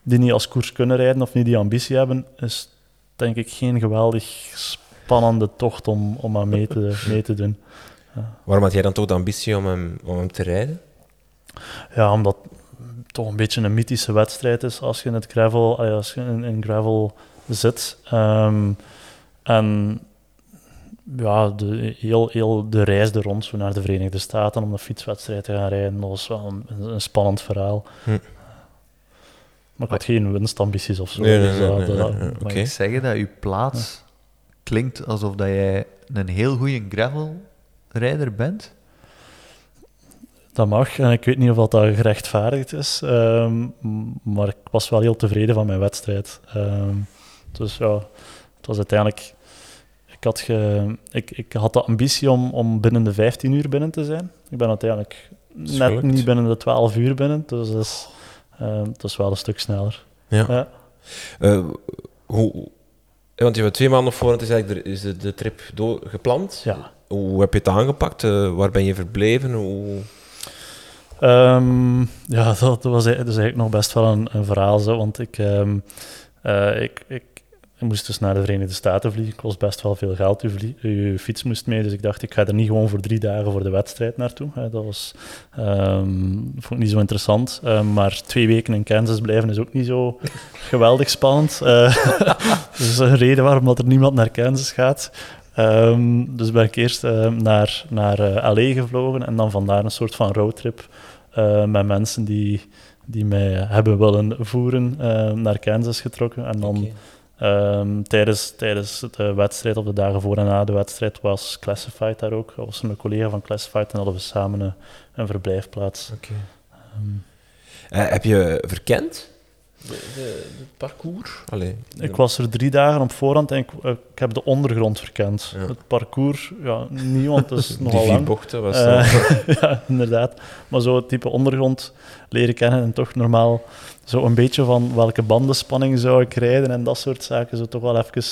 die niet als koers kunnen rijden of niet die ambitie hebben, is denk ik geen geweldig spannende tocht om, om aan mee te, mee te doen. Ja. Waarom had jij dan toch de ambitie om hem, om hem te rijden? Ja, omdat het toch een beetje een mythische wedstrijd is als je in het gravel, als je in, in gravel zit. Um, en ja, de, heel, heel de reis er rond zo naar de Verenigde Staten om de fietswedstrijd te gaan rijden, dat was wel een, een spannend verhaal. Hm. Maar ik had geen winstambities of zo. Nee, nee, dus, nee, Mag ik zeggen dat je plaats klinkt alsof dat jij een heel goede gravelrijder bent? Dat mag, en ik weet niet of dat, dat gerechtvaardigd is, um, maar ik was wel heel tevreden van mijn wedstrijd. Um, dus ja, het was uiteindelijk... Ik had, ge, ik, ik had de ambitie om, om binnen de 15 uur binnen te zijn. Ik ben uiteindelijk net niet binnen de 12 uur binnen, dus dat is, um, dat is wel een stuk sneller. Ja. ja. Uh, hoe, want je hebt twee maanden voor, het is eigenlijk de, is de, de trip door, gepland. Ja. Hoe heb je het aangepakt? Uh, waar ben je verbleven? Hoe... Um, ja, dat, was dus eigenlijk nog best wel een, verhaal, want ik, um, uh, ik, ik, moest dus naar de Verenigde Staten vliegen. Kost best wel veel geld. Je, fiets moest mee, dus ik dacht, ik ga er niet gewoon voor drie dagen voor de wedstrijd naartoe. Dat was, um, vond ik niet zo interessant. maar twee weken in Kansas blijven is ook niet zo geweldig spannend. Uh, [laughs] dus een reden waarom dat er niemand naar Kansas gaat. Um, dus ben ik eerst uh, naar, naar uh, LA gevlogen en dan vandaar een soort van roadtrip uh, met mensen die, die mij hebben willen voeren naar Kansas getrokken. En dan Ehm, tijdens, tijdens de wedstrijd, of de dagen voor en na de wedstrijd, was Classified daar ook. Dat was een collega van Classified en hadden we samen een, een verblijfplaats. Oké. Eh, heb je verkend het parcours? Allee, Ik was er drie dagen op voorhand en ik, eh, ik heb de ondergrond verkend. Ja. Het parcours, ja, niet, want het is [laughs] die nogal vier lang. bochten was dat. [laughs] ja, inderdaad. Maar zo het type ondergrond leren kennen en toch normaal zo een beetje van welke bandenspanning zou ik rijden en dat soort zaken, zo toch wel even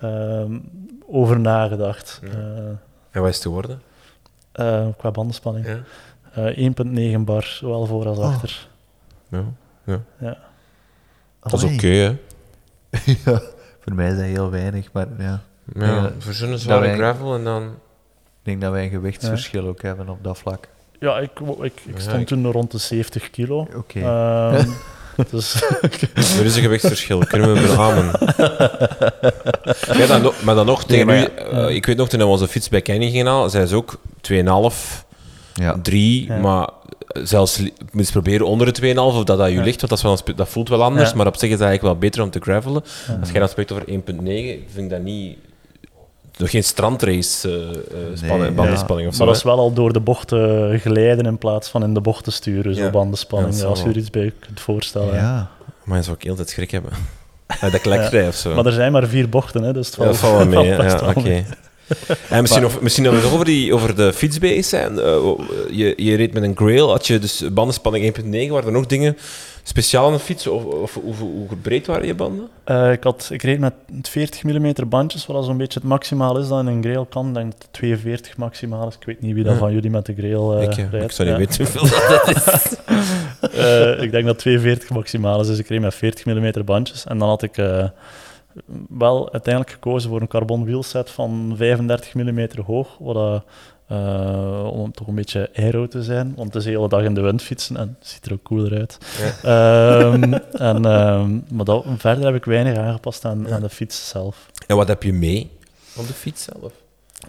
ehm, over nagedacht. Ja. Eh, En wat is het geworden? eh, qua bandenspanning. Ja. Eh, 1,9 bar, zowel voor als Oh. achter. Ja. Ja. Dat is oké, hè? [laughs] ja, voor mij is dat heel weinig, maar ja. Ja, Ja, voor zo'n zware gravel en dan... Ik denk dat wij een gewichtsverschil ook hebben op dat vlak. Ja, ik, ik, ik Ja, stond ik- toen rond de 70 kilo. Oké. Ehm, [laughs] dus Er is een gewichtsverschil, kunnen we beamen. [laughs] ja, dan, maar dan nog, tegen Nee, eh, ik weet nog, toen we onze fiets bij Kenny gingen halen, zij is ook 2,5, ja. 3, Ja. maar zelfs eens proberen onder de 2,5 of dat dat je Ja. ligt, want dat, is wel een spe- dat voelt wel anders, Ja. maar op zich is dat eigenlijk wel beter om te gravelen. Ja. Als jij dan spreekt over 1,9, vind ik dat niet... Nog geen strandrace eh eh, spanning, Nee, bandenspanning of zo. Maar dat is wel al door de bochten glijden in plaats van in de bochten sturen, zo Ja. bandenspanning. Ja, als je er iets bij kunt voorstellen. Ja. Maar je zou ook heel tijd schrik hebben. [laughs] Dat klekvrij of zo. Maar er zijn maar vier bochten, hè, dus het Ja, valt, dat valt wel [laughs] mee. Ja, oké. mee. [laughs] En misschien, nog, misschien nog eens over, die, over de fietsbase zijn. Eh, je, je reed met een Grail, had je dus bandenspanning 1.9. Waren er nog dingen speciaal aan de fiets? Of, of hoe, hoe breed waren je banden? Eh, ik, had, ik reed met 40 mm bandjes, wat zo'n beetje het maximaal is dat in een Grail kan. Ik denk dat het 42 maximaal is. Ik weet niet wie dat Ja. van jullie met de Grail eh ik, rijdt. ik zou niet weten [laughs] hoeveel dat is. Ik denk dat 42 maximaal is, dus ik reed met 40 mm bandjes. En dan had ik wel uiteindelijk gekozen voor een carbon wheelset van 35 mm hoog, wat eh, om toch een beetje aero te zijn, want het is de hele dag in de wind fietsen en het ziet er ook cooler uit. Ehm, [laughs] en, ehm, maar dat, verder heb ik weinig aangepast aan, Ja. aan de fiets zelf. En wat heb je mee op de fiets zelf?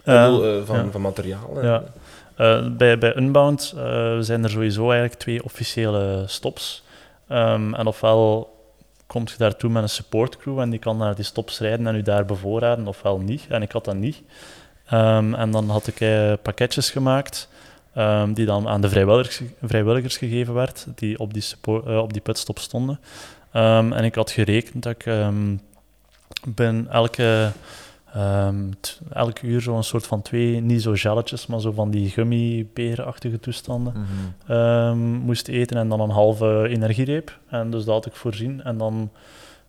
Bedoel, eh, van, ja. van materiaal? en-. Eh, bij, bij Unbound zijn er sowieso eigenlijk twee officiële stops. En ofwel komt je daartoe met een supportcrew en die kan naar die stops rijden en u daar bevoorraden, ofwel niet. En ik had dat niet. Ehm, en dan had ik eh, pakketjes gemaakt ehm, die dan aan de vrijwilligers, vrijwilligers gegeven werd, die op die, suppo- eh, op die pitstop stonden. Ehm, en ik had gerekend dat ik binnen elke T- elk uur zo'n soort van twee, niet zo gelletjes, maar zo van die gummiberenachtige toestanden ehm, moest eten en dan een halve energiereep. En dus dat had ik voorzien. En dan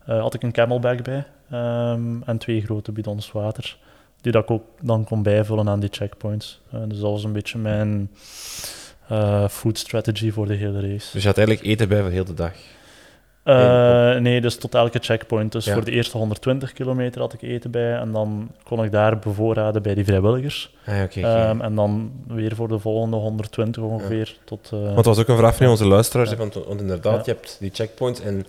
eh, had ik een camelback bij ehm, en twee grote bidons water, die dat ik ook dan kon bijvullen aan die checkpoints. Eh, dus dat was een beetje mijn eh, food strategy voor de hele race. Dus je had eigenlijk eten bij voor heel de dag. Eh, nee, dus tot elke checkpoint. Dus Ja. voor de eerste 120 kilometer had ik eten bij en dan kon ik daar bevoorraden bij die vrijwilligers. Ah. Ehm, en dan weer voor de volgende 120 ongeveer. Tot, eh, Want dat was ook een vraag van onze luisteraars. Ja. Want, want inderdaad, je hebt die checkpoints en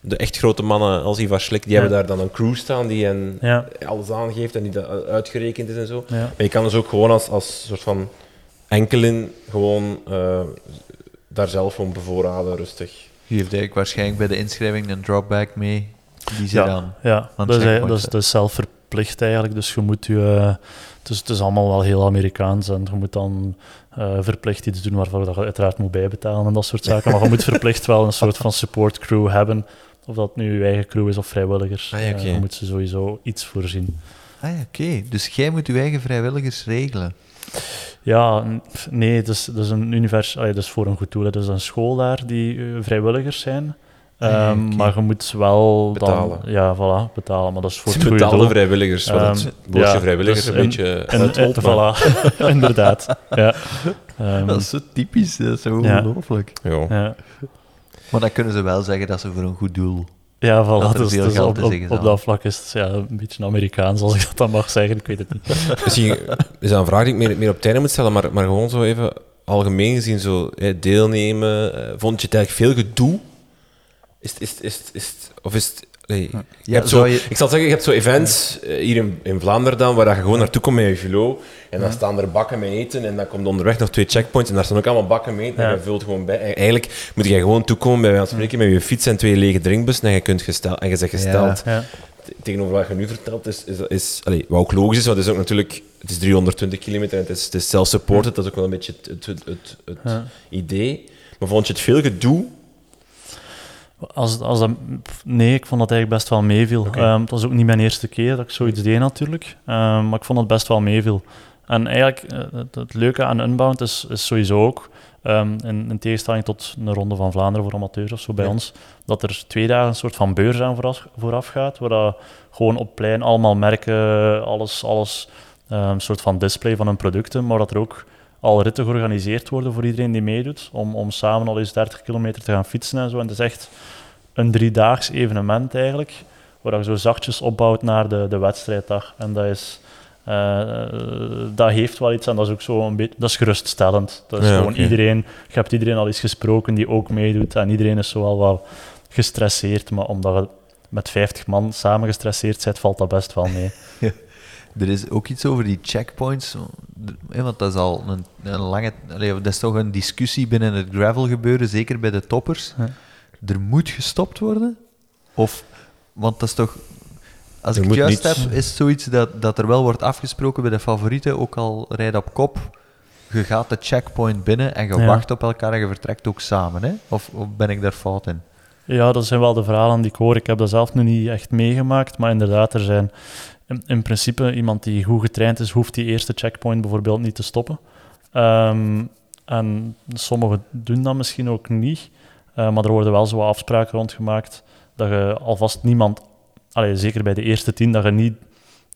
de echt grote mannen als Ivar Schlik, die hebben daar dan een crew staan die hen alles aangeeft en die dat uitgerekend is en zo. ja. Maar je kan dus ook gewoon als, als soort van enkelin gewoon eh, daar zelf gewoon bevoorraden, rustig. Je heeft eigenlijk waarschijnlijk bij de inschrijving een dropback mee. Die ze Ja. dan... Ja, dat is, dat is, dat is zelf verplicht eigenlijk. Dus je moet je, eh, het, is, allemaal wel heel Amerikaans en je moet dan eh, verplicht iets doen waarvoor je uiteraard moet bijbetalen en dat soort zaken. Maar je moet [laughs] verplicht wel een soort van support crew hebben. Of dat nu je eigen crew is of vrijwilligers. Ah ja, Eh, oké. je moet ze sowieso iets voorzien. Ah ja, oké. Dus jij moet je eigen vrijwilligers regelen. Ja, nee, het is, het is een univers, ja, dat is voor een goed doel. Het is een school daar die eh, vrijwilligers zijn. Oké. Maar je moet wel Betalen. Dan, ja, voilà, betalen. Maar dat is voor het goede betalen doel. vrijwilligers, wat het Ehm, woordje ja, vrijwilligers dus een in- beetje uitholt, en, maar- voilà, [laughs] inderdaad. Ja. Ehm, Dat is zo typisch, dat is zo Ja. ongelooflijk. Ja. ja. Maar dan kunnen ze wel zeggen dat ze voor een goed doel... Ja, Dat voilà. er Dus, dus op, dat vlak is het ja, een beetje Amerikaans, als ik dat dan mag zeggen. Ik weet het niet. [laughs] Misschien is dat een vraag die ik meer, meer op het einde moet stellen, maar, maar gewoon zo even algemeen gezien, zo, hè, deelnemen. eh, vond je het eigenlijk veel gedoe? Is, is, is, is, of is het... nee, je hebt zou zo, je- Ik zal zeggen, je hebt zo events eh, hier in, in Vlaanderen dan, waar dat je gewoon naartoe komt met je vilo. En dan staan er bakken met eten en dan komt onderweg nog twee checkpoints en daar staan ook allemaal bakken met eten en je vult gewoon bij. En eigenlijk moet je gewoon toekomen bij van spreken met je fiets en twee lege drinkbussen en je, kunt gestel, en je zegt gesteld tegenover wat je nu vertelt, is, is, is allee, wat ook logisch is, want het is ook natuurlijk, het is 320 kilometer en het is, het is self-supported, dat is ook wel een beetje het, het, het, het, het Ja. idee. Maar vond je het veel gedoe? Als, als dat, nee, ik vond dat eigenlijk best wel meeviel. Ehm, het was ook niet mijn eerste keer dat ik zoiets deed natuurlijk, Ehm, maar ik vond het best wel meeviel. En eigenlijk, eh, het, het leuke aan Unbound is, is sowieso ook, ehm, in, in tegenstelling tot een ronde van Vlaanderen voor amateurs of zo bij Ja. ons, dat er twee dagen een soort van beurs aan vooraf, vooraf gaat, waar dat gewoon op plein allemaal merken, alles, alles een soort van display van hun producten, maar dat er ook al ritten georganiseerd worden voor iedereen die meedoet, om, om samen al eens 30 kilometer te gaan fietsen en zo. En het is echt een driedaags evenement eigenlijk, waar je zo zachtjes opbouwt naar de, de wedstrijddag. En dat is... eh, dat heeft wel iets en dat is ook zo een beetje... Dat is geruststellend. Dat is Ja, gewoon iedereen... Je hebt iedereen al eens gesproken die ook meedoet en iedereen is zo al wel gestresseerd, maar omdat je met 50 man samen gestresseerd bent, valt dat best wel mee. [laughs] Er is ook iets over die checkpoints, hè, want dat is al een, een lange... dat is toch een discussie binnen het gravel gebeuren, zeker bij de toppers. Ja. Er moet gestopt worden? Of... Want dat is toch... Als Er ik het juist niets. heb, is het zoiets dat, dat er wel wordt afgesproken bij de favorieten, ook al rijd op kop. Je gaat de checkpoint binnen en je Ja. wacht op elkaar en je vertrekt ook samen. Hè? Of, of ben ik daar fout in? Ja, dat zijn wel de verhalen die ik hoor. Ik heb dat zelf nu niet echt meegemaakt, maar inderdaad, er zijn in, in principe iemand die goed getraind is, hoeft die eerste checkpoint bijvoorbeeld niet te stoppen. Ehm, en sommigen doen dat misschien ook niet, eh, maar er worden wel zo afspraken rondgemaakt dat je alvast niemand, allee, zeker bij de eerste tien, dat je niet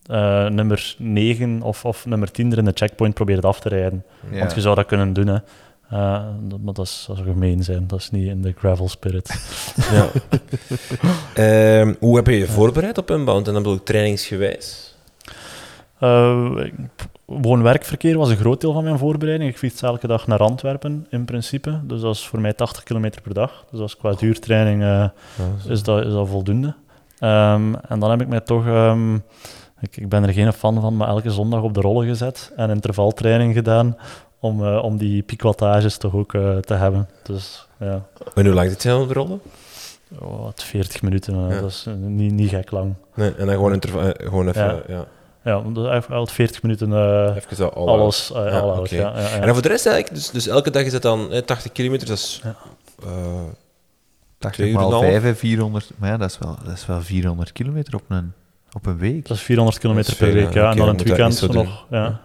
eh, nummer 9 of, of nummer 10 er in de checkpoint probeert af te rijden. Ja. Want je zou dat kunnen doen, hè. Eh, dat, maar dat, is, dat gemeen zijn. Dat is niet in de gravel spirit. [laughs] Ja. Ehm, hoe heb je je voorbereid op Unbound? En dan bedoel ik trainingsgewijs. Ik- Woon-werkverkeer was een groot deel van mijn voorbereiding. Ik fiets elke dag naar Antwerpen in principe. Dus dat is voor mij 80 kilometer per dag. Dus is qua duurtraining eh, is, dat, is dat voldoende. Ehm, en dan heb ik mij toch... ehm, ik, ik ben er geen fan van, maar elke zondag op de rollen gezet en intervaltraining gedaan om, eh, om die piekwattages toch ook eh, te hebben. Dus ja, En hoe lang zit je op de rollen? oh, wat 40 minuten, eh, Ja. dat is niet, niet gek lang. Nee, en dan gewoon, gewoon even... Ja. Ja. Ja, al 40 minuten eh, Even zo all alles, eh, Ja, ja, ja, ja. En dan voor de rest eigenlijk, dus, dus elke dag is dat dan eh, 80 kilometer, dat is... Ja. eh, 80 Twee uur en maal een half? 5 en 400... Maar ja, dat is wel, dat is wel 400 kilometer op een, op een week. Dat is 400 kilometer is per week, ja. en dan in het weekend nog. Ja.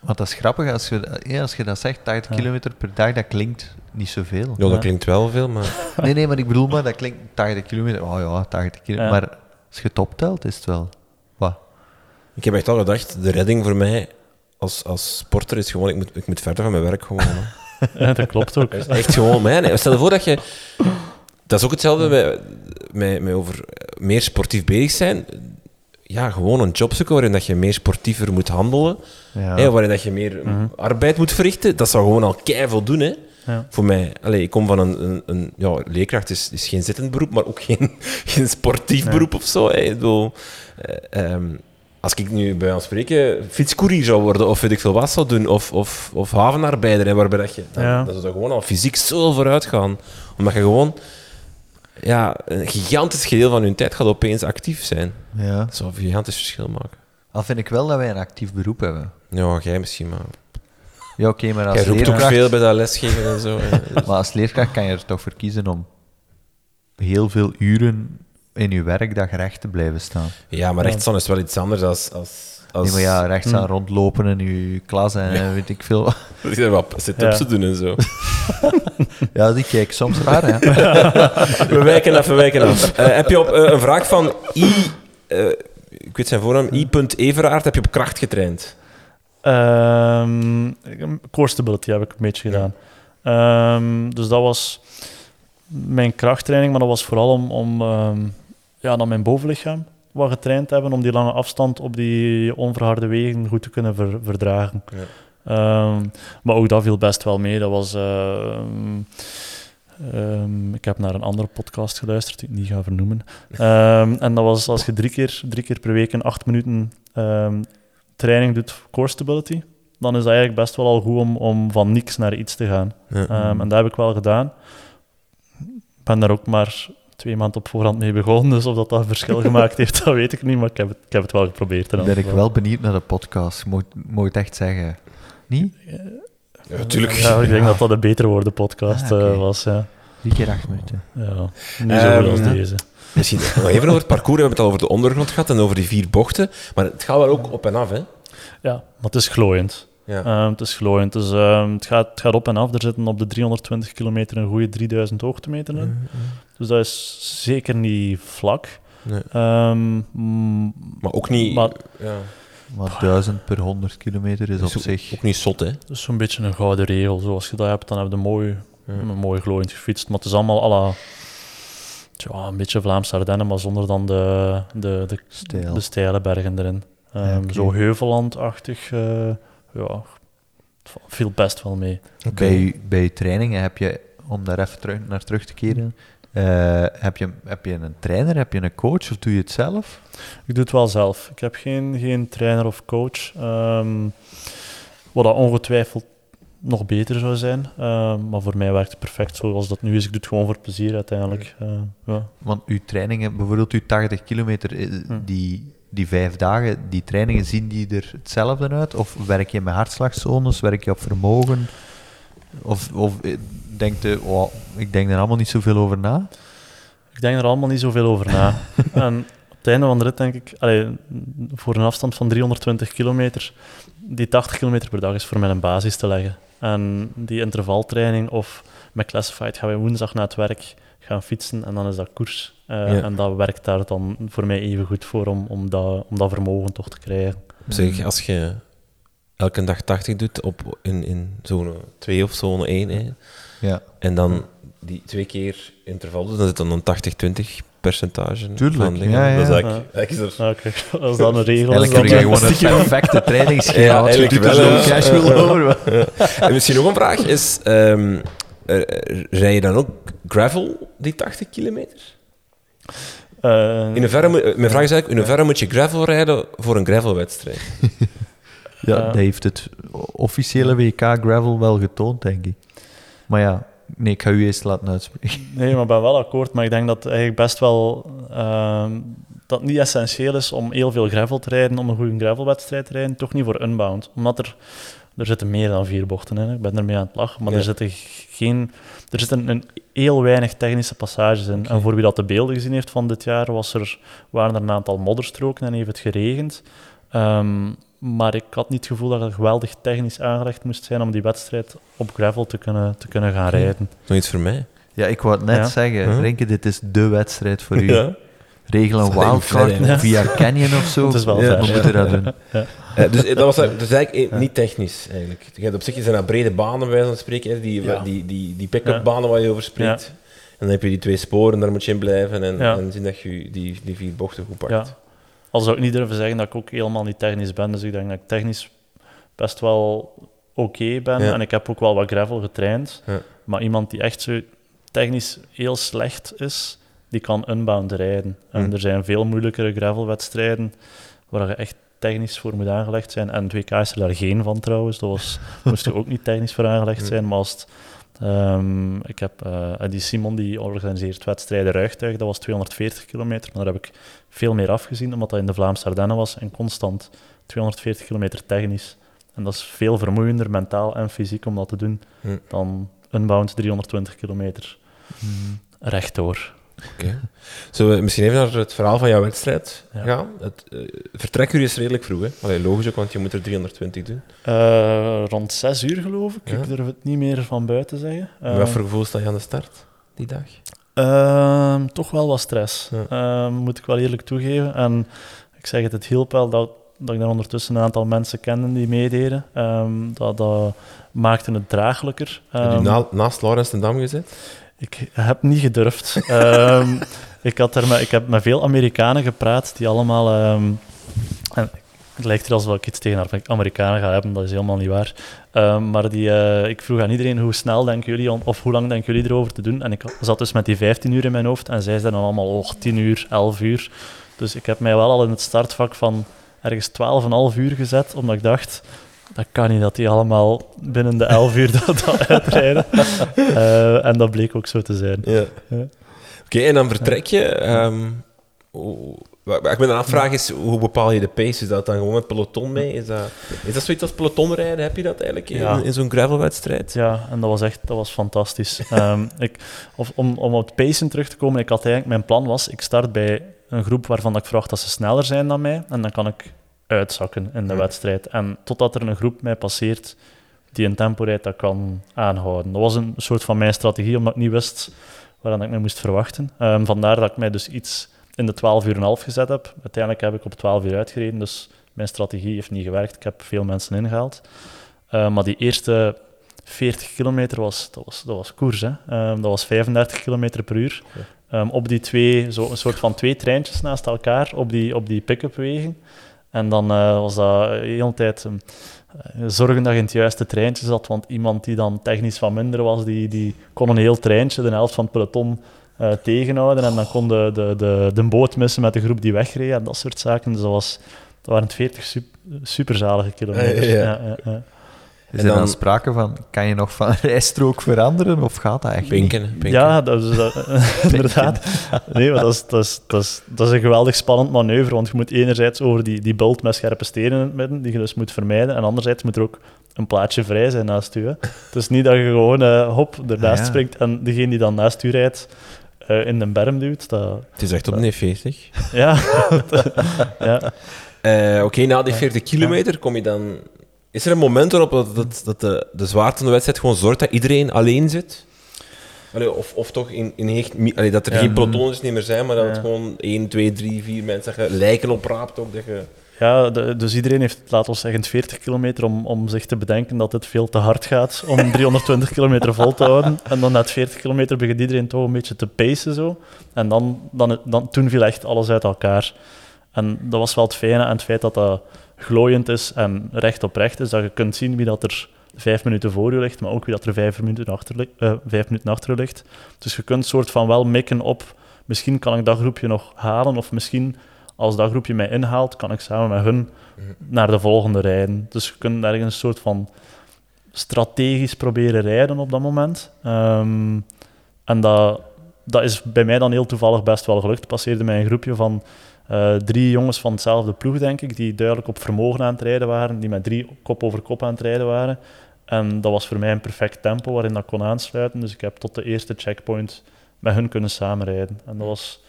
Want dat is grappig, als je, ja, als je dat zegt, 80 Ja. kilometer per dag, dat klinkt niet zoveel. ja, dat klinkt wel veel, maar... [laughs] Nee, nee, maar ik bedoel maar, dat klinkt 80 kilometer. Oh ja, 80 kilometer. Ja. Maar als je het optelt, is het wel... Wat? Ik heb echt al gedacht, de redding voor mij als, als sporter is gewoon, ik moet, ik moet verder van mijn werk gewoon. [laughs] Ja, dat klopt ook. Echt gewoon, maar ja, nee, stel je voor dat je... Dat is ook hetzelfde met, met, met over meer sportief bezig zijn. Ja, gewoon een job zoeken waarin dat je meer sportiever moet handelen. Ja. Hè, waarin dat je meer Mhm. arbeid moet verrichten. Dat zou gewoon al keiveel doen, hè. Ja. Voor mij. Allee, ik kom van een... een, een ja, leerkracht is, is geen zittend beroep, maar ook geen, [laughs] geen sportief Nee. beroep of zo. Hè. Ik bedoel, eh, ehm, als ik nu bij ons spreken fietscourier zou worden, of weet ik veel wat zou doen, of, of, of havenarbeider, hè, waarbij dat je... Dan, Ja. dan zou dat gewoon al fysiek zo vooruit gaan. Omdat je gewoon... Ja, een gigantisch gedeelte van je tijd gaat opeens actief zijn. ja. Dat zou een gigantisch verschil maken. Al vind ik wel dat wij een actief beroep hebben. Ja, jij misschien, maar... Ja, oké, maar als Jij roept ook leerkracht... veel bij dat lesgeven en zo. [laughs] Maar als leerkracht kan je er toch voor kiezen om heel veel uren in je werkdag recht te blijven staan. Ja, maar rechtstaan is wel iets anders als... als, als Nee, maar ja, rechts aan Hm. rondlopen in je klas en weet ik veel. [laughs] wat. Dat je wat sit-ups Ja. te doen en zo. [laughs] Ja, die kijk soms raar, hè. [laughs] We wijken af, we wijken af. Eh, heb je op eh, een vraag van I... eh, ik weet zijn voornaam, I.Everaard, heb je op kracht getraind? Ehm, core stability heb ik een beetje gedaan. Ehm, dus dat was mijn krachttraining, maar dat was vooral om, om ehm, ja, dan mijn bovenlichaam wat getraind hebben, om die lange afstand op die onverharde wegen goed te kunnen ver- verdragen. Ja. Ehm, maar ook dat viel best wel mee. Dat was... ehm, ehm, ik heb naar een andere podcast geluisterd, die ik niet ga vernoemen. [laughs] Ehm, en dat was als je drie keer, drie keer per week een acht minuten training doet core stability, dan is dat eigenlijk best wel al goed om, om van niks naar iets te gaan. Ja. En dat heb ik wel gedaan. Ik ben daar ook maar twee maanden op voorhand mee begonnen, dus of dat dat een verschil gemaakt heeft, dat weet ik niet, maar ik heb het, ik heb het wel geprobeerd. in Ben ik wel benieuwd naar de podcast. Moet moet het echt zeggen? Niet? Ja, natuurlijk. Ja, ik denk dat dat een beter worden podcast Ah, eh, was, ja. Drie keer acht minuten. ja. Niet zo goed als Ehm, deze. Misschien nog even over het parcours. We hebben het al over de ondergrond gehad en over die vier bochten. Maar het gaat wel ook op en af, hè? Ja, maar het is glooiend. Ja. Ehm, het is glooiend. Dus, ehm, het, gaat, het gaat op en af. Er zitten op de 320 kilometer een goede 3000 hoogtemeter in. Dus dat is zeker niet vlak. Nee. Ehm, Maar ook niet... Maar- ja. Maar 1000 per 100 kilometer is op ook- zich... Ook niet zot, hè? dat is zo'n beetje een gouden regel. Zoals je dat hebt, dan heb je mooi, Ja. een mooi glooiend gefietst. Maar het is allemaal à la, een beetje Vlaamse Ardennen, maar zonder dan de, de, de, Stijl. de steile bergen erin. Ehm, Ja. Zo heuvellandachtig, eh ja, het viel best wel mee. Bij, je, bij je trainingen heb je, om daar even terug, naar terug te keren, eh, heb, je, heb je een trainer, heb je een coach of doe je het zelf? Ik doe het wel zelf. Ik heb geen, geen trainer of coach. ehm, wat dat ongetwijfeld nog beter zou zijn. ehm, maar voor mij werkt het perfect zoals dat nu is. Ik doe het gewoon voor plezier uiteindelijk. Eh, ja. Want uw trainingen, bijvoorbeeld uw 80 kilometer, eh, Hm. die, die vijf dagen, die trainingen, zien die er hetzelfde uit? Of werk je met hartslagzones, werk je op vermogen? Of, of denkt je, oh, ik denk er allemaal niet zoveel over na? Ik denk er allemaal niet zoveel over na. [laughs] en op het einde van de rit denk ik, allee, voor een afstand van 320 kilometer, die 80 kilometer per dag is voor mij een basis te leggen. En die intervaltraining of met Classified gaan wij woensdag na het werk gaan fietsen en dan is dat koers. Eh, Ja. En dat werkt daar dan voor mij even goed voor om, om, dat, om dat vermogen toch te krijgen. Zeg, als je elke dag 80 doet op, in, in zone 2 of zone 1, hè, Ja, en dan die twee keer interval doet, dan zit dan een 80-20 percentage Tuurlijk, van dingen. ja, ja. Dat is eigenlijk, Ja. eigenlijk is er- als dat een regel is, eigenlijk dan heb je gewoon een stiekem- perfecte [laughs] trainingsschema. Ja, eigenlijk wel, over. En misschien nog een vraag is, ehm, eh, rij je dan ook gravel, die 80 kilometer? Eh, In eh, mijn vraag is eigenlijk, in hoeverre moet je gravel rijden voor een gravelwedstrijd? [laughs] Ja, Ja. dat heeft het officiële WK Gravel wel getoond, denk ik. Maar ja, nee, ik ga u eerst laten uitspreken. [laughs] Nee, maar ik ben wel akkoord. Maar ik denk dat het eigenlijk best wel... ehm, dat het niet essentieel is om heel veel gravel te rijden, om een goede gravelwedstrijd te rijden. Toch niet voor unbound. Omdat er... Er zitten meer dan vier bochten in. hè. Ik ben ermee aan het lachen. Maar Ja. er zitten geen... Er zitten een heel weinig technische passages in. En voor wie dat de beelden gezien heeft van dit jaar, was er, waren er een aantal modderstroken en heeft het geregend. Ehm, maar ik had niet het gevoel dat het geweldig technisch aangelegd moest zijn om die wedstrijd op gravel te kunnen, te kunnen gaan rijden. Nog iets voor mij? Ja, ik wou het net Ja. zeggen. Huh? Renke, dit is de wedstrijd voor u. Ja. Regel een Dat wildcard via Canyon of zo. [laughs] Het is wel ja, ver. we moeten dat doen. Eh, dus eh, dat was dat is eigenlijk eh, niet technisch, eigenlijk. Je hebt op zich zijn dat brede banen, bij van spreken, hè, die, Ja. die, die, die pick-up banen waar je over spreekt. En dan heb je die twee sporen, daar moet je in blijven en, Ja. en zien dat je die, die vier bochten goed pakt. Ja. Al zou ik niet durven zeggen dat ik ook helemaal niet technisch ben. Dus ik denk dat ik technisch best wel oké ben. Ja. En ik heb ook wel wat gravel getraind. Ja. Maar iemand die echt zo technisch heel slecht is, die kan unbound rijden. En Hm. er zijn veel moeilijkere gravelwedstrijden waar je echt technisch voor moet aangelegd zijn. En 2K is er daar geen van trouwens. Dat was, [laughs] moest er ook niet technisch voor aangelegd zijn. Maar als het, ehm, ik heb eh, die Simon die organiseert wedstrijden Ruigtuig, dat was 240 kilometer. Maar daar heb ik veel meer afgezien, omdat dat in de Vlaamse Ardennen was en constant 240 kilometer technisch. En dat is veel vermoeiender, mentaal en fysiek, om dat te doen, dan unbound 320 kilometer rechtdoor. Oké. Zullen we misschien even naar het verhaal van jouw wedstrijd Ja. gaan? Het uh, vertrekuur is redelijk vroeg, hè? Allee, logisch ook, want je moet er 320 doen. Eh, rond 6 uur geloof ik. Ja. Ik durf het niet meer van buiten zeggen. Eh, wat voor gevoel sta je aan de start die dag? Ehm, toch wel wat stress, Ja. Ehm, moet ik wel eerlijk toegeven. En ik zeg het, het hielp wel dat, dat ik daar ondertussen een aantal mensen kende die meededen. Ehm, dat, dat maakte het draaglijker. Heb je na, naast Laurens ten Dam gezet? Ik heb niet gedurfd. [laughs] Ehm, ik, had er ik heb met veel Amerikanen gepraat die allemaal. ehm, en het lijkt er alsof ik iets tegen Amerikanen ga hebben, dat is helemaal niet waar. Ehm, maar die, eh, ik vroeg aan iedereen hoe snel denken jullie, of hoe lang denken jullie erover te doen? En ik zat dus met die 15 uur in mijn hoofd en zij zeiden dan allemaal oh, 10 uur, 11 uur. Dus ik heb mij wel al in het startvak van ergens 12,5 uur gezet, omdat ik dacht. Dat kan niet dat die allemaal binnen de 11 uur [laughs] dat, dat uitrijden. Eh, en dat bleek ook zo te zijn. Ja. Oké, en dan vertrek je. wat ik me dan afvraag is, hoe bepaal je de pace? Is dat dan gewoon met peloton mee? Is dat, is dat zoiets als pelotonrijden? Heb je dat eigenlijk in, Ja. in zo'n gravelwedstrijd? Ja, en dat was echt dat was fantastisch. [laughs] Ehm, ik, of, om, om op het pacen terug te komen, ik had eigenlijk, mijn plan was, ik start bij een groep waarvan ik verwacht dat ze sneller zijn dan mij, en dan kan ik uitzakken in de Ja. wedstrijd. En totdat er een groep mij passeert die een tempo rijdt dat kan aanhouden. Dat was een soort van mijn strategie, omdat ik niet wist waaraan ik me moest verwachten. Ehm, vandaar dat ik mij dus iets in de 12 uur en half gezet heb. Uiteindelijk heb ik op 12 uur uitgereden, dus mijn strategie heeft niet gewerkt. Ik heb veel mensen ingehaald. Eh, maar die eerste 40 kilometer was, dat was, dat was koers. Hè. Ehm, dat was 35 kilometer per uur. Ehm, op die twee, zo een soort van twee treintjes naast elkaar, op die, op die pick-up wegen. En dan eh, was dat de hele tijd ehm, eh, zorgen dat je in het juiste treintje zat, want iemand die dan technisch wat minder was, die, die kon een heel treintje, de helft van het peloton, eh, tegenhouden. En dan kon de, de, de, de boot missen met de groep die wegreed en dat soort zaken. Dus dat, was, dat waren 40 sup- superzalige kilometers. Ja, ja, ja. Is En er dan dan- sprake van, kan je nog van [laughs] rijstrook veranderen of gaat dat echt niet? Pinken, pinken. Ja, dat is dat- [laughs] inderdaad. Nee, maar dat is, dat, is, dat, is, dat is een geweldig spannend manoeuvre, want je moet enerzijds over die, die bult met scherpe stenen in het midden, die je dus moet vermijden, en anderzijds moet er ook een plaatje vrij zijn naast u. Hè. Het is niet dat je gewoon eh, hop ernaast Ah, ja. springt en degene die dan naast u rijdt eh, in de berm duwt. Dat, Het is echt op een 40. ja. [laughs] ja. Eh, Oké, na die 40 kilometer kom je dan... Is er een moment waarop dat, dat, dat de, de zwaarte van de wedstrijd gewoon zorgt dat iedereen alleen zit? Allee, of, of toch in, in hecht, allee, dat er Ja. geen pelotons niet meer zijn, maar dat het gewoon 1, 2, 3, 4 mensen dat je lijken opraapt ook. Dat je... Ja, de- dus iedereen heeft, laten we zeggen, 40 kilometer om, om zich te bedenken dat het veel te hard gaat om [laughs] 320 kilometer vol te houden. En dan na het 40 kilometer begint iedereen toch een beetje te pacen zo. En dan, dan, dan, toen viel echt alles uit elkaar. En dat was wel het fijne aan het feit dat dat glooiend is en recht op recht is, dat je kunt zien wie dat er vijf minuten voor je ligt, maar ook wie dat er vijf minuten achter, eh, vijf minuten achter ligt. Dus je kunt soort van wel mikken op, misschien kan ik dat groepje nog halen, of misschien als dat groepje mij inhaalt, kan ik samen met hun naar de volgende rijden. Dus je kunt ergens een soort van strategisch proberen rijden op dat moment. Ehm, en dat, dat is bij mij dan heel toevallig best wel gelukt. passeerde mij een groepje van eh, drie jongens van hetzelfde ploeg, denk ik, die duidelijk op vermogen aan het rijden waren, die met drie kop over kop aan het rijden waren. En dat was voor mij een perfect tempo waarin dat kon aansluiten. Dus ik heb tot de eerste checkpoint met hun kunnen samenrijden. En dat was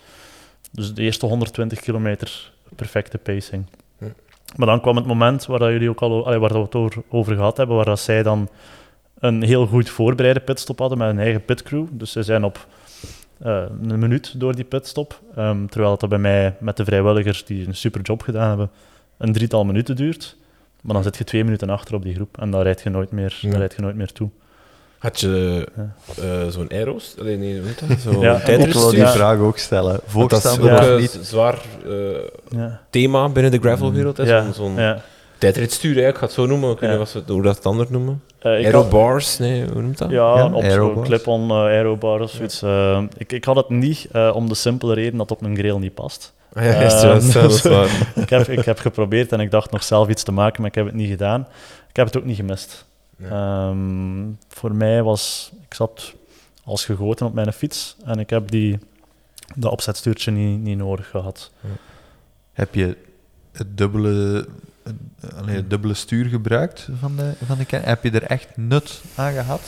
dus de eerste 120 kilometer perfecte pacing. Hm. Maar dan kwam het moment waar dat jullie ook al allee, waar dat we het over, over gehad hebben, waar dat zij dan een heel goed voorbereide pitstop hadden met een eigen pitcrew. Dus ze zijn op eh, een minuut door die pitstop. Ehm, terwijl het dat bij mij met de vrijwilligers die een super job gedaan hebben, een drietal minuten duurt. Maar dan zit je twee minuten achter op die groep en dan rijd je nooit meer, Ja. dan rijd je nooit meer toe. Had je Ja. eh, zo'n aero's? Allee, nee, dat? [laughs] Zo'n Ja, Ik wil die vraag ook stellen. Want Dat is Voorstander ook Ja. of een niet? zwaar eh, Ja. thema binnen de gravelwereld. Zo'n hè. ik ga het zo noemen. Ik weet Ja. niet wat ze- hoe dat het anders noemen. Eh, Aerobars, nee, hoe noemt dat? Ja, Ja, op zo'n clip-on eh, aerobar of zoiets. Eh, ik, ik had het niet eh, om de simpele reden dat het op een grill niet past. Ah, ja, juist, Eh, juist, [laughs] ik, heb, ik heb geprobeerd en ik dacht nog zelf iets te maken, maar ik heb het niet gedaan. Ik heb het ook niet gemist. Ja. Ehm, voor mij was... Ik zat als gegoten op mijn fiets en ik heb die, dat opzetstuurtje niet, niet nodig gehad. Heb je het dubbele, het, allee, het dubbele stuur gebruikt van de, van de ken- Heb je er echt nut aan gehad?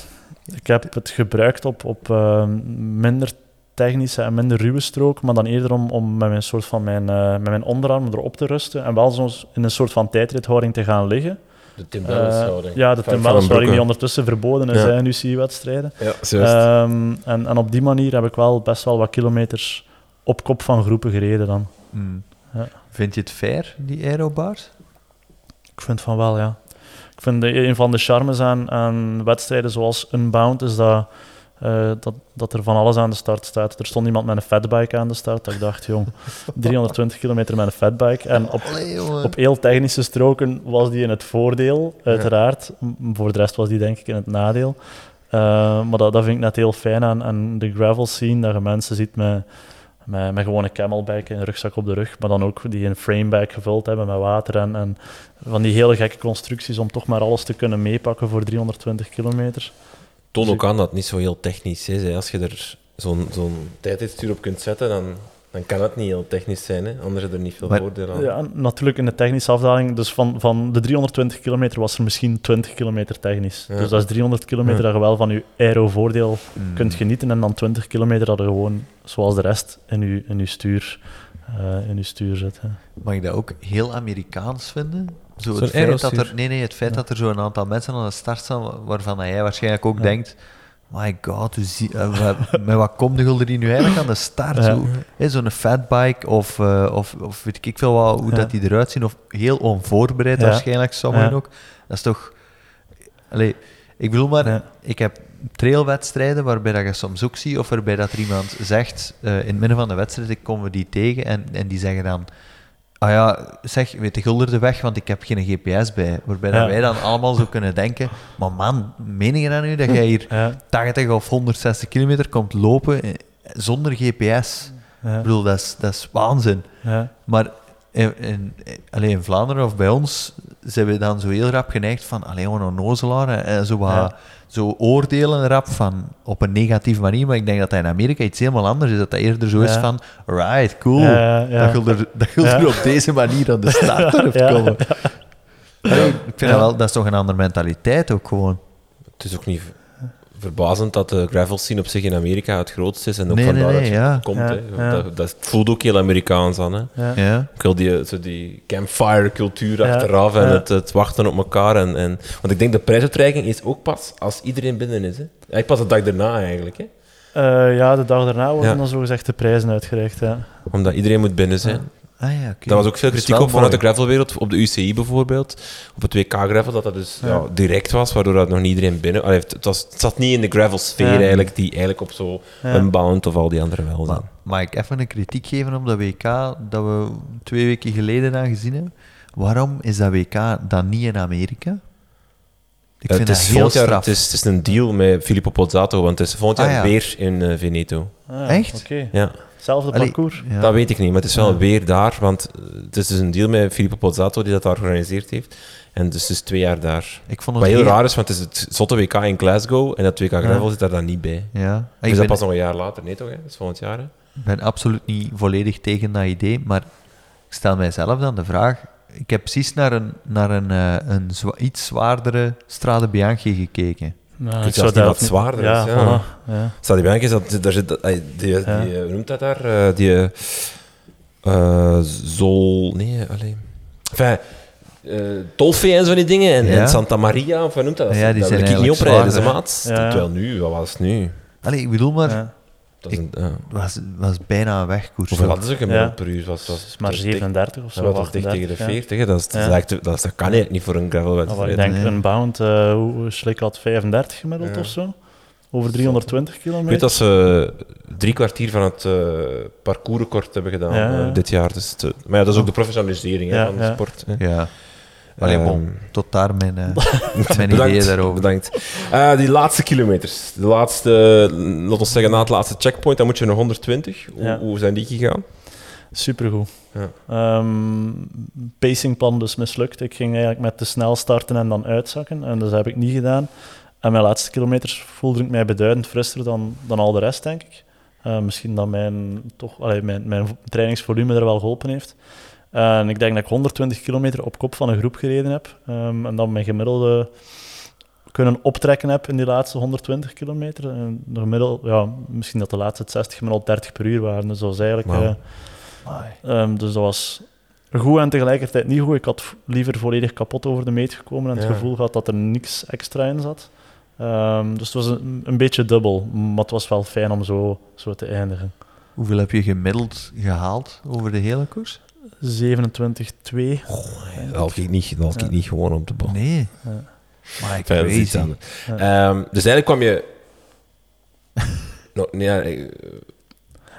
Ik heb het gebruikt op, op eh, minder technische en minder ruwe strook, maar dan eerder om, om met mijn soort van mijn, eh, met mijn onderarm erop te rusten en wel zo in een soort van tijdrithouding te gaan liggen. De Tim Eh, Balance-houding. ja, de Van- Tim van Balance een houding die ondertussen verboden is Ja. hè, in UCI-wedstrijden. Ja. Ehm, en, en op die manier heb ik wel best wel wat kilometers op kop van groepen gereden dan. Hmm. Ja. Vind je het fair, die aerobars? Ik vind van wel, ja. Ik vind de, een van de charmes aan, aan wedstrijden zoals Unbound is dat, eh, dat, dat er van alles aan de start staat. Er stond iemand met een fatbike aan de start. Dat ik dacht, jong, [laughs] 320 kilometer met een fatbike. En op, Allee, op heel technische stroken was die in het voordeel, uiteraard. Voor de rest was die denk ik in het nadeel. Eh, maar dat, dat vind ik net heel fijn aan, aan de gravel scene, dat je mensen ziet met, met, met gewoon een een rugzak op de rug, maar dan ook die een framebike gevuld hebben met water en, en van die hele gekke constructies om toch maar alles te kunnen meepakken voor 320 kilometer. Toon ook aan dat het niet zo heel technisch is. Hè. Als je er zo'n zo'n tijdheidsstuur op kunt zetten, dan, dan kan het niet heel technisch zijn. Hè? Anders is er niet veel Maar- voordeel aan. Ja, natuurlijk in de technische afdaling. Dus van, van de 320 kilometer was er misschien 20 kilometer technisch. Ja. Dus dat is 300 kilometer Ja. dat je wel van je aero-voordeel Mm. kunt genieten. En dan 20 kilometer dat je gewoon, zoals de rest, in je, in je, stuur, eh, in je stuur zit. hè. Mag ik dat ook heel Amerikaans vinden? Zo het feit dat er, nee, nee, het feit dat er zo'n aantal mensen aan de start staan wa- waarvan jij waarschijnlijk ook Ja. denkt: My god, hoe zie, eh, met wat komt de gulder nu eigenlijk aan de start? Ja. Zo, Zo'n fatbike of, eh, of, of weet ik veel wat, hoe Ja. dat die eruit zien, of heel onvoorbereid Ja. waarschijnlijk, sommigen ook. Dat is toch. Allee, ik bedoel maar, ik heb trailwedstrijden waarbij dat je soms ook ziet, of waarbij dat er iemand zegt eh, in het midden van de wedstrijd, ik kom we die tegen, en, en die zeggen dan. Ah ja, zeg, weet de gulder de weg, want ik heb geen GPS bij. Waarbij dat Ja. wij dan allemaal zo kunnen denken, maar man, meen je dat nu, dat jij hier [laughs] Ja, 80 of 160 kilometer komt lopen eh, zonder GPS? Ik bedoel, dat is, dat is waanzin. Maar in, in, alleen in Vlaanderen of bij ons zijn we dan zo heel rap geneigd van alleen maar een nozelaar en, zo, wat. Zo oordelen rap van op een negatieve manier. Maar ik denk dat dat in Amerika iets helemaal anders is. Dat dat eerder zo is van, right, cool. Ja, ja, ja. Dat je er, dat je Ja. er op deze manier aan de start [laughs] durft Ja, komen. Ik vind Ja. dat wel, dat is toch een andere mentaliteit ook gewoon. Het is ook niet verbazend dat de gravel scene op zich in Amerika het grootste is en ook Nee, vandaar nee, dat ja. komt. Ja. Dat, dat voelt ook heel Amerikaans aan. Hè. Ja. Ja. Ik wil die, zo die campfire cultuur Ja, achteraf en ja. het, het wachten op elkaar. En, en, want ik denk de prijsuitreiking is ook pas als iedereen binnen is. Hè. Eigenlijk pas de dag daarna eigenlijk. Hè. Eh, ja, de dag daarna worden Ja. dan zogezegd de prijzen uitgereikt. Ja. Omdat iedereen moet binnen zijn. Ah, ja. Daar was ook veel Dat kritiek op vanuit de gravelwereld, op de UCI bijvoorbeeld, op het WK gravel, dat dat dus ja. Ja. direct was, waardoor dat nog niet iedereen binnen... Allee, het, was, het zat niet in de gravelsfeer Ja. eigenlijk, die eigenlijk op zo Ja. Unbound of al die andere wel zijn. Maar mag ik even een kritiek geven op dat WK dat we twee weken geleden aan gezien hebben? Waarom is dat WK dan niet in Amerika? Ik Eh, vind het, dat is heel volgend jaar, straf. het, is, het is een deal met Filippo Pozzato, want het is volgend Ah, jaar ja. weer in eh, Veneto. Ah, Echt? Oké. Ja, Hetzelfde Allee, parcours. ja. dat weet ik niet, maar het is wel Ja. weer daar, want eh, het is dus een deal met Filippo Pozzato die dat daar georganiseerd heeft. En dus het is twee jaar daar. Ik vond Wat het heel raar is, want het is het zotte WK in Glasgow en dat WK gravel zit daar dan niet bij. Ja. Dus Ik dat ben, pas nog een jaar later, nee toch? Hè? Dat is volgend jaar. Hè? ben absoluut niet volledig tegen dat idee, maar ik stel mijzelf dan de vraag. Ik heb precies naar een, naar een, eh, een zwa- iets zwaardere Strade Bianchi gekeken. Nou, Ik zou dat wat zwaarder ja, is, ja. voilà, ja. Die is dat daar zit die, die, Ja. eh, hoe noemt dat daar? Eh, die eh Zol, nee, alleen. Enfin, eh Tolfe en zo die dingen en, Ja. en Santa Maria of wat noemt dat? Dat, Ja, die dat zijn wil ik niet oprijden, ze maat. Ja. Terwijl nu, wat was het nu? Allee, ik bedoel maar, Ja. Dat is een, ja. het was, was bijna een wegkoers. Hoeveel hadden ze gemiddeld Ja. per uur? Was, maar dat is dik- 37 of zo. dat was dicht tegen de 38, ja. 40. hè. Dat, is, dat, is Ja. echt- dat, is- dat kan eigenlijk niet voor een gravelwedstrijd. wel, ik denk Nee. een bound, eh hoe Slik had 35 gemiddeld Ja. of zo. Over 320 Ik kilometer. weet dat ze drie kwartier van het eh parcoursrecord hebben gedaan eh, dit jaar. Dus het, maar ja, dat is ook de professionalisering hè, van de sport. Hè. Ja. Allee, Ehm, bon, tot daar mijn, eh, [laughs] mijn Bedankt, ideeën daarover. Bedankt. Eh, die laatste kilometers. De laatste, laten we zeggen, na het laatste checkpoint, dan moet je nog 120. Hoe, Ja. hoe zijn die gegaan? Supergoed. Ja. Ehm, pacingplan dus mislukt. Ik ging eigenlijk met te snel starten en dan uitzakken. En dus dat heb ik niet gedaan. En mijn laatste kilometers voelde ik mij beduidend frisser dan, dan al de rest, denk ik. Eh, misschien dat mijn, toch, allee, mijn, mijn trainingsvolume er wel geholpen heeft. En ik denk dat ik 120 kilometer op kop van een groep gereden heb. Ehm, en dan mijn gemiddelde kunnen optrekken heb in die laatste 120 kilometer. En de gemiddelde, ja, misschien dat de laatste 60 gemiddeld 30 per uur waren. Dus dat was eigenlijk... Eh, Ehm, dus dat was goed en tegelijkertijd niet goed. Ik had liever volledig kapot over de meet gekomen en het Ja. gevoel gehad dat er niks extra in zat. Ehm, dus het was een, een beetje dubbel, maar het was wel fijn om zo, zo te eindigen. Hoeveel heb je gemiddeld gehaald over de hele koers? 27-2. Dat had ik niet, dat had ik Ja. niet gewoon op de bal. Nee. Ja. Maar ik dat iets crazy. anders. Ehm, dus eigenlijk kwam je... [laughs] nog, nee, ja, eh,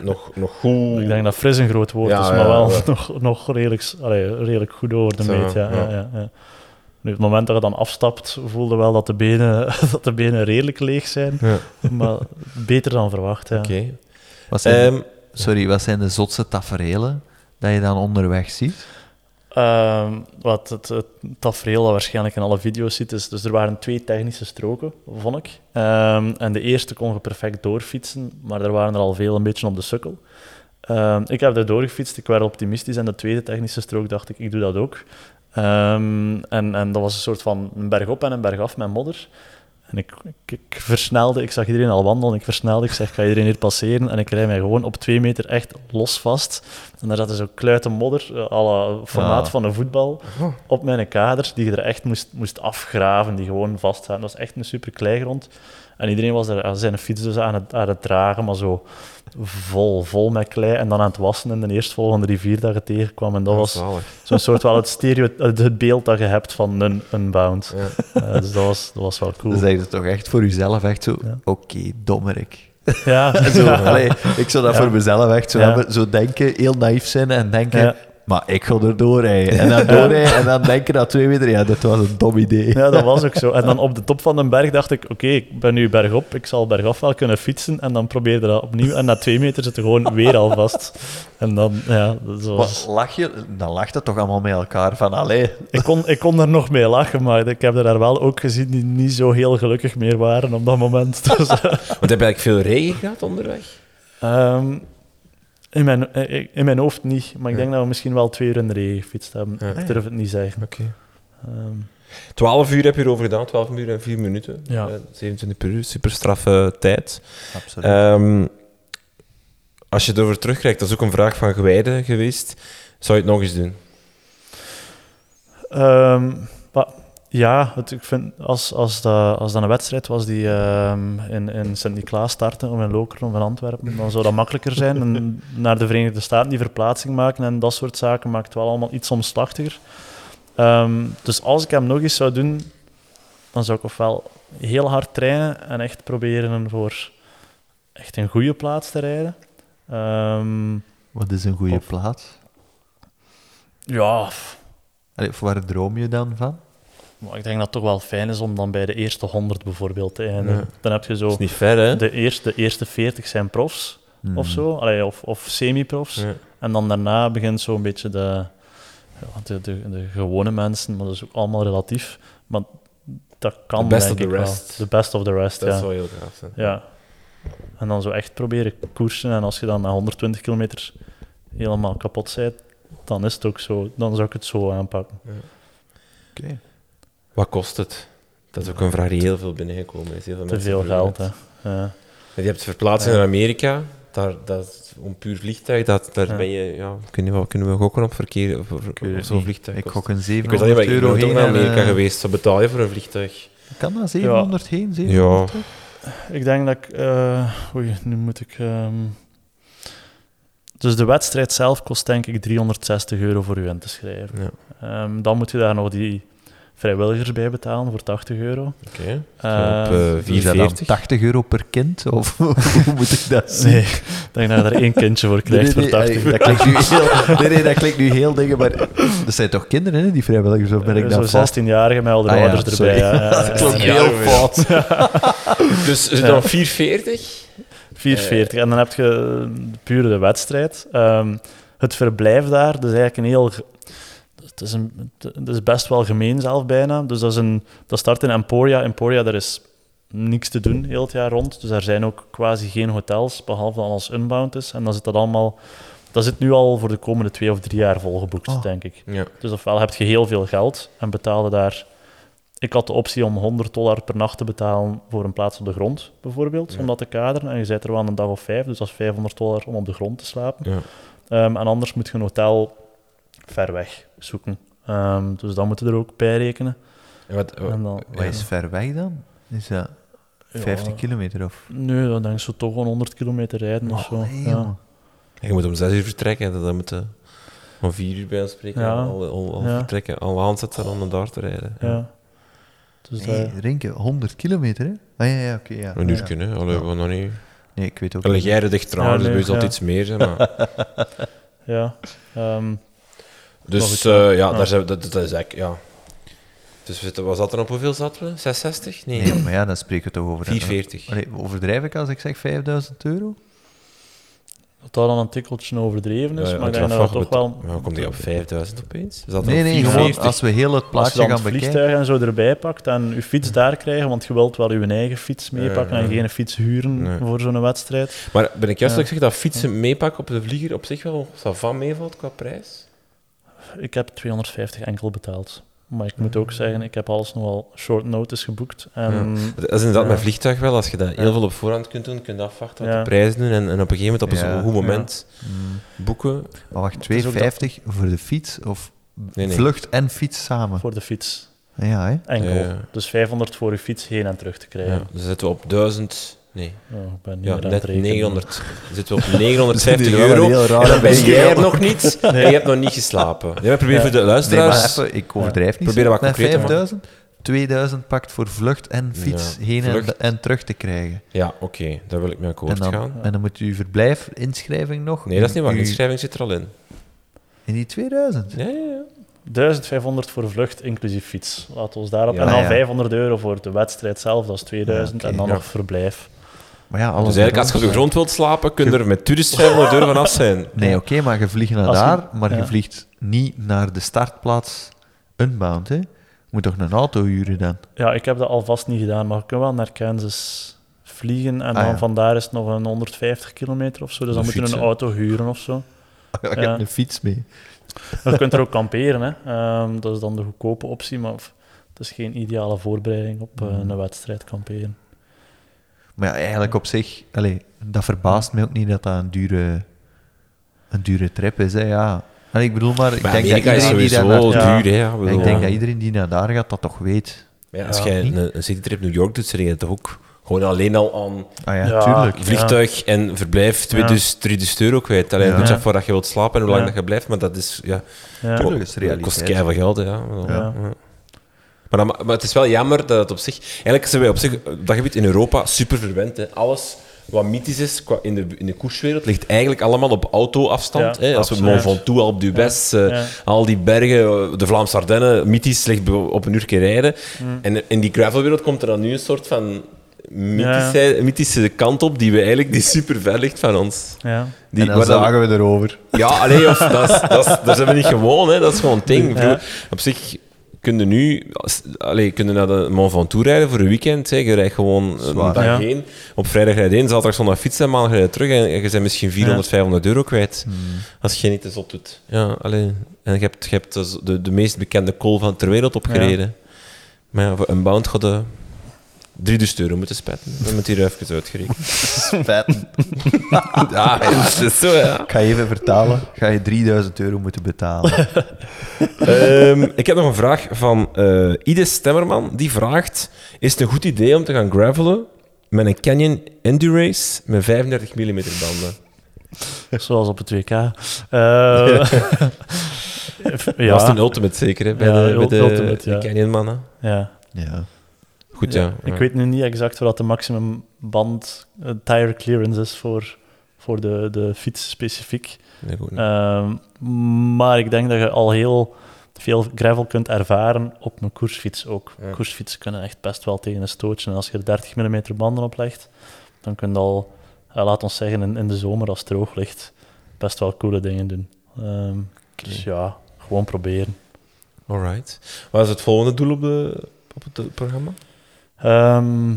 nog, nog goed... Ik denk dat fris een groot woord Ja, is, ja, maar wel ja. [laughs] nog, nog redelijk, allee, redelijk goed over de meet. Ja, ja. ja. Ja, ja. Nu, op het moment dat je dan afstapt, voelde wel dat de benen, [laughs] dat de benen redelijk leeg zijn, Ja, maar beter dan verwacht. Ja. Oké. Wat zijn, Ehm, sorry, wat zijn de zotste taferelen dat je dan onderweg ziet? Ehm, wat het, het tafereel dat waarschijnlijk in alle video's ziet, is... Dus er waren twee technische stroken, vond ik. Ehm, en de eerste kon je perfect doorfietsen, maar er waren er al veel een beetje op de sukkel. Ehm, ik heb er doorgefietst, ik werd optimistisch. En de tweede technische strook dacht ik, ik doe dat ook. En, en dat was een soort van een berg op en een berg af met modder. En ik, ik, ik versnelde, ik zag iedereen al wandelen, ik versnelde, ik zeg, ga iedereen hier passeren? En ik rijd mij gewoon op twee meter echt los vast. En daar zat zo kluiten modder, eh, alle formaat van een voetbal, op mijn kader, die je er echt moest, moest afgraven, die gewoon vast zaten. Dat was echt een super kleigrond. En iedereen was er aan zijn fiets dus aan het, aan het dragen, maar zo vol, vol met klei. En dan aan het wassen in de eerstvolgende rivier dat je tegenkwam. En dat was [laughs] zo'n soort wel het, stereo, het beeld dat je hebt van een, een bound. Ja. Eh, dus dat was, dat was wel cool. Dan zeg je toch echt voor jezelf echt zo... Ja. Oké, dommerik. Ja, [laughs] Zo, allee, ik zou dat voor mezelf echt zo hebben. Zo denken, heel naïef zijn en denken... Maar ik ga er doorrijden. En dan doorrijden en dan denken na twee meter... Ja, dat was een dom idee. Ja, dat was ook zo. En dan op de top van de berg dacht ik, oké, ik ben nu bergop, ik zal bergaf wel kunnen fietsen. En dan probeerde dat opnieuw. En na twee meter zit er gewoon weer al vast. En dan, ja, dat was... Lach je... Dan lacht het toch allemaal met elkaar van... Allee, Ik kon, ik kon er nog mee lachen, maar ik heb er daar wel ook gezien die niet zo heel gelukkig meer waren op dat moment. [laughs] Dus, eh, Want heb je eigenlijk veel regen gehad onderweg? ehm, in, mijn, eh, in mijn hoofd niet, maar ik Ja. denk dat we misschien wel twee uur in de regen gefietst hebben. Ja. Ik durf het niet zeggen. Oké. Ehm, 12 uur heb je erover gedaan, 12 uur en 4 minuten. Ja. Eh, 27 per uur, super straffe tijd. Absoluut. Ehm, als je erover terugkijkt, dat is ook een vraag van Gewijde geweest. Zou je het nog eens doen? Ehm, maar ja, het, ik vind als, als, dat, als dat een wedstrijd was die ehm, in, in Sint-Niklaas startte, of in Lokeren of in Antwerpen, dan zou dat makkelijker zijn. En [laughs] naar de Verenigde Staten die verplaatsing maken en dat soort zaken maakt het wel allemaal iets omslachtiger. Ehm, dus als ik hem nog eens zou doen, dan zou ik ofwel heel hard trainen en echt proberen voor echt een goede plaats te rijden. Ehm, Wat is een goede of- plaats? ja, Allee, waar droom je dan van? Maar ik denk dat het toch wel fijn is om dan bij de eerste 100 bijvoorbeeld te eindigen. Ja. Dan heb je Dat zo... is niet ver, hè? De eerste, de eerste 40 zijn profs Hmm. of zo, Allee, of, of semi-profs. Ja. En dan daarna begint zo'n beetje de, ja, de, de, de gewone mensen, maar dat is ook allemaal relatief. Maar dat kan, The best denk of the ik rest. wel. The best of the rest, Dat ja. zou heel gaaf zijn. ja. En dan zo echt proberen koersen. En als je dan na 120 kilometer helemaal kapot bent, dan is het ook zo. Dan zou ik het zo aanpakken. Oké. Wat kost het? Dat is ook een vraag die heel veel binnengekomen is. Heel veel Te veel geld, hè. Ja. Je hebt verplaatsing Ja. naar Amerika. Daar, dat een puur vliegtuig. Dat, daar Ja. ben je, ja, kunnen, we, kunnen we gokken op verkeer? Of, Ik zo'n vliegtuig? Ik gok een ik weet dat 700 niet, maar ik ben euro ook heen. naar Amerika eh, geweest. Wat betaal je voor een vliegtuig? Kan dat 700 heen? 700 terug? Ik denk dat ik... eh, oei, nu moet ik... ehm, dus de wedstrijd zelf kost denk ik 360 euro voor u in te schrijven. Ja. Ehm, dan moet je daar nog die vrijwilligers bij betalen voor 80 euro. Oké. Eh, op eh, Is dat dan 440. 80 euro per kind? Of [laughs] hoe moet ik dat zien? Nee, dat je daar één kindje voor krijgt Nee, nee, voor 80 nee, euro. dat klinkt nu heel, nee, nee, dat klinkt nu heel dingen, maar dat zijn toch kinderen, hè, die vrijwilligers, of ben ik Zo'n dan fout? 16-jarige met al de Ah ja, ouders erbij. Ja, ja. Dat Ja, heel ja. fout. [laughs] Dus Ja. dan 440? 440. En dan heb je eh, puur de wedstrijd. Ehm, het verblijf daar, dat is eigenlijk een heel... is, een, het is best wel gemeen zelf bijna. Dus dat, is een, dat start in Emporia. Emporia, daar is niks te doen heel het jaar rond. Dus daar zijn ook quasi geen hotels, behalve dan als unbound is. En dan zit dat allemaal... Dat zit nu al voor de komende twee of drie jaar volgeboekt, Oh. denk ik. Ja. Dus ofwel heb je heel veel geld en betaalde daar... Ik had de optie om 100 dollar per nacht te betalen voor een plaats op de grond, bijvoorbeeld, Ja. om dat te kaderen. En je zit er wel een dag of vijf, dus dat is 500 dollar om op de grond te slapen. Ja. Ehm, en anders moet je een hotel ver weg zoeken. Ehm, dus dat moeten we er ook bij rekenen. En wat, En dan, Wat is ver weg dan? Is dat 50 Ja. kilometer of? Nee, dan denk ik zo toch wel 100 kilometer rijden of zo. nee, ja. je moet om 6 uur vertrekken. Dan moet je om 4 uur bij ons spreken. Ja. Al, al, al Ja. vertrekken. Al aanzetten om naar daar te rijden. Ja. Dus Nee, dat- Rinke, 100 kilometer, hè? Ah ja, ja, oké. ja. Een uur ja. kunnen. Allee, we nog niet. Nee, ik weet ook Allee, niet. jij rijdt echt trouw, Ja, dus nee, bij zal iets meer zijn. Maar... [laughs] ja. Ehm, Nog Dus eh, ja. ja, Ja. Daar zijn, we- dat, dat is eigenlijk, ja. Dus we zitten- was dat er op hoeveel zaten we? 660? Nee, Nee, maar ja, dan spreken we toch over... 440. Allee, overdrijf ik als ik zeg 5000 euro? Dat dat dan een tikkeltje overdreven is, Ja, maar ik het denk dat dat toch wel... Ja, komt die op 5000 opeens? Is dat Nee, dan nee, gewoon 440? als we heel het Als je plaatje dan gaan het bekijken. vliegtuig en zo erbij pakt en je fiets daar krijgen, want je wilt wel je eigen fiets meepakken Ja, en geen fiets huren Nee. voor zo'n wedstrijd. Maar ben ik juist Ja. dat ik zeg dat fietsen meepakken op de vlieger op zich wel ça va meevalt qua prijs? Ik heb 250 enkel betaald. Maar ik moet ook zeggen, ik heb alles nogal short notice geboekt. En Dat is inderdaad Ja. met vliegtuig wel. Als je dat heel Ja. veel op voorhand kunt doen, kun je afwachten wat Ja. de prijzen doen en, en op een gegeven moment op Ja. een goed moment Mm. boeken. Maar wacht, is ook 250 voor de fiets of Nee, nee. vlucht en fiets samen? voor de fiets Ja, hè? enkel. Ja. Dus 500 voor je fiets heen en terug te krijgen. Ja, dan zitten we op 1000... Nee, Oh, ik ben niet ja, net het rekenen. 900. Dan [laughs] zitten we op 950 Dat is wel euro. En dan ben jij er nog niet [laughs] en je hebt nog niet geslapen. Ja, maar probeer Ja. voor de Nee, luisteraars... even, ik overdrijf niet. Probeer wat te 5000, 2000 pakt voor vlucht en fiets Ja, heen en, vlucht. en terug te krijgen. Ja, oké, daar wil ik mee akkoord En dan, gaan. en dan moet u verblijf, inschrijving nog. Nee, dat is niet waar. U- inschrijving zit er al in. In die 2000? Ja, ja, ja. 1500 voor vlucht, inclusief fiets. Laten we ons daarop. Ja. en dan Ah, ja. 500 euro voor de wedstrijd zelf, dat is 2000. Ja, oké, en dan ja. nog verblijf. Maar ja, alles Dus eigenlijk, als je op de rond- grond wilt slapen, kun je er met toerist 500 euro vanaf zijn. [laughs] Nee, oké, maar je vliegt naar Als je- daar, maar je vliegt niet naar de startplaats unbound, hè? Je moet toch een auto huren dan? Ja, ik heb dat alvast niet gedaan, maar ik kan wel naar Kansas vliegen. En Ah, dan ja. vandaar is het nog een 150 kilometer of zo. Dus dan Een moet je een auto huren of zo. [laughs] Je Ja. hebt een fiets mee. Je kunt er ook [laughs] kamperen, hè. Ehm, dat is dan de goedkope optie, maar het is geen ideale voorbereiding op eh, Mhm. een wedstrijd kamperen. Maar ja, eigenlijk op zich, allee, dat verbaast mij ook niet dat dat een dure, een dure trip is. Hè, ja. Allee, ik bedoel maar, ik Maar denk dat Amerika iedereen die daar duur, hè. ja. ik denk dat iedereen die naar daar gaat, dat toch weet. Maar ja, als jij een, een citytrip New York doet, zit je toch ook gewoon alleen al aan Ah ja, vliegtuig en verblijf 2000, 3000 euro kwijt. Alleen Ja. moet je voor dat je wilt slapen en hoe lang Ja. dat je blijft, maar dat is... Ja, Ja. Tuurlijk. is dat realiteit. kost keihard geld, ja. Maar, dan- maar het is wel jammer dat het op zich... Eigenlijk zijn wij op zich, op dat gebied in Europa, super verwend. Hè. Alles wat mythisch is qua in, de, in de koerswereld, ligt eigenlijk allemaal op autoafstand. Ja, hè. Als we. Mont Ventoux, Alpe d'Huez, eh, Ja. al die bergen, eh, de Vlaamse Ardennen, mythisch ligt op een uur rijden. Mm. En in die gravelwereld komt er dan nu een soort van mythische, mythische kant op, die we eigenlijk die super ver ligt van ons. Ja. Die, en dan waar dat- zagen we erover. ja, alleen of dat, is, dat, is, daar zijn we niet gewoon, hè. dat is gewoon een ding. Ja. Op zich kun je nu allee, kun je naar de Mont Ventoux rijden voor een weekend. Hè. Je rijdt gewoon een Zwaar. dag Ja. heen. Op vrijdag rijd je heen, zaterdag zondag fietsen en maandag rijd je terug. En je bent misschien 400, 500 euro kwijt. Hmm. Als je niet te zot doet. Ja, allee. En je hebt, je hebt dus de, de meest bekende call van ter wereld opgereden. Maar ja, voor een bound gaat je 3000 euro moeten spetten. Dan moet hier even uitgerekend. Spijten. [laughs] ja, dat is zo, ja. Ik ga even vertalen. Ga je 3000 euro moeten betalen. Ehm, ik heb nog een vraag van eh Ide Stemmerman. Die vraagt: Is het een goed idee om te gaan gravelen met een Canyon Endurace met 35 mm banden? Zoals op het WK. Eh, [laughs] Ja. Dat was een Ultimate zeker, hè, bij Ja, de, bij de, Ultimate, ja. de Canyon mannen. ja. Ja. Goed, ja. Ik weet nu niet exact wat de maximum band eh, tire clearance is voor, voor de, de fiets specifiek. Nee, goed. Ehm, maar ik denk dat je al heel veel gravel kunt ervaren op een koersfiets ook. Ja. Koersfietsen kunnen echt best wel tegen een stootje. En als je er 30 mm banden op legt, dan kun je al, eh, laat ons zeggen, in, in de zomer als het droog ligt, best wel coole dingen doen. Ehm, Dus ja, gewoon proberen. Alright. Wat is het volgende doel op, de, op het programma? Ehm,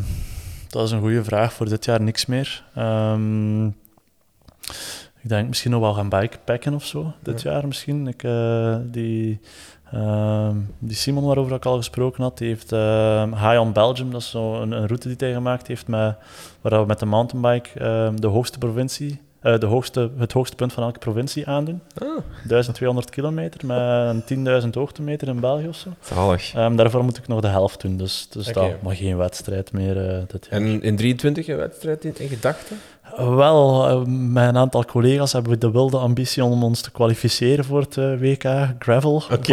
dat is een goede vraag. Voor dit jaar niks meer. Ehm, ik denk misschien nog wel gaan bikepacken of zo. Dit jaar misschien. Ik, eh, die, ehm, die Simon waarover ik al gesproken had, die heeft High on Belgium. Dat is zo een, een route die hij gemaakt heeft met, waar we met de mountainbike de hoogste provincie, eh, de hoogste, het hoogste punt van elke provincie aandoen. Ah, 1200 kilometer met een 10.000 hoogtemeter in België of zo. zalig. Ehm, daarvoor moet ik nog de helft doen, dus, dus dat maar geen wedstrijd meer eh, dit jaar. En in 23 een wedstrijd in, in gedachten? Wel, eh, met een aantal collega's hebben we de wilde ambitie om ons te kwalificeren voor het eh, WK Gravel. Oké. voor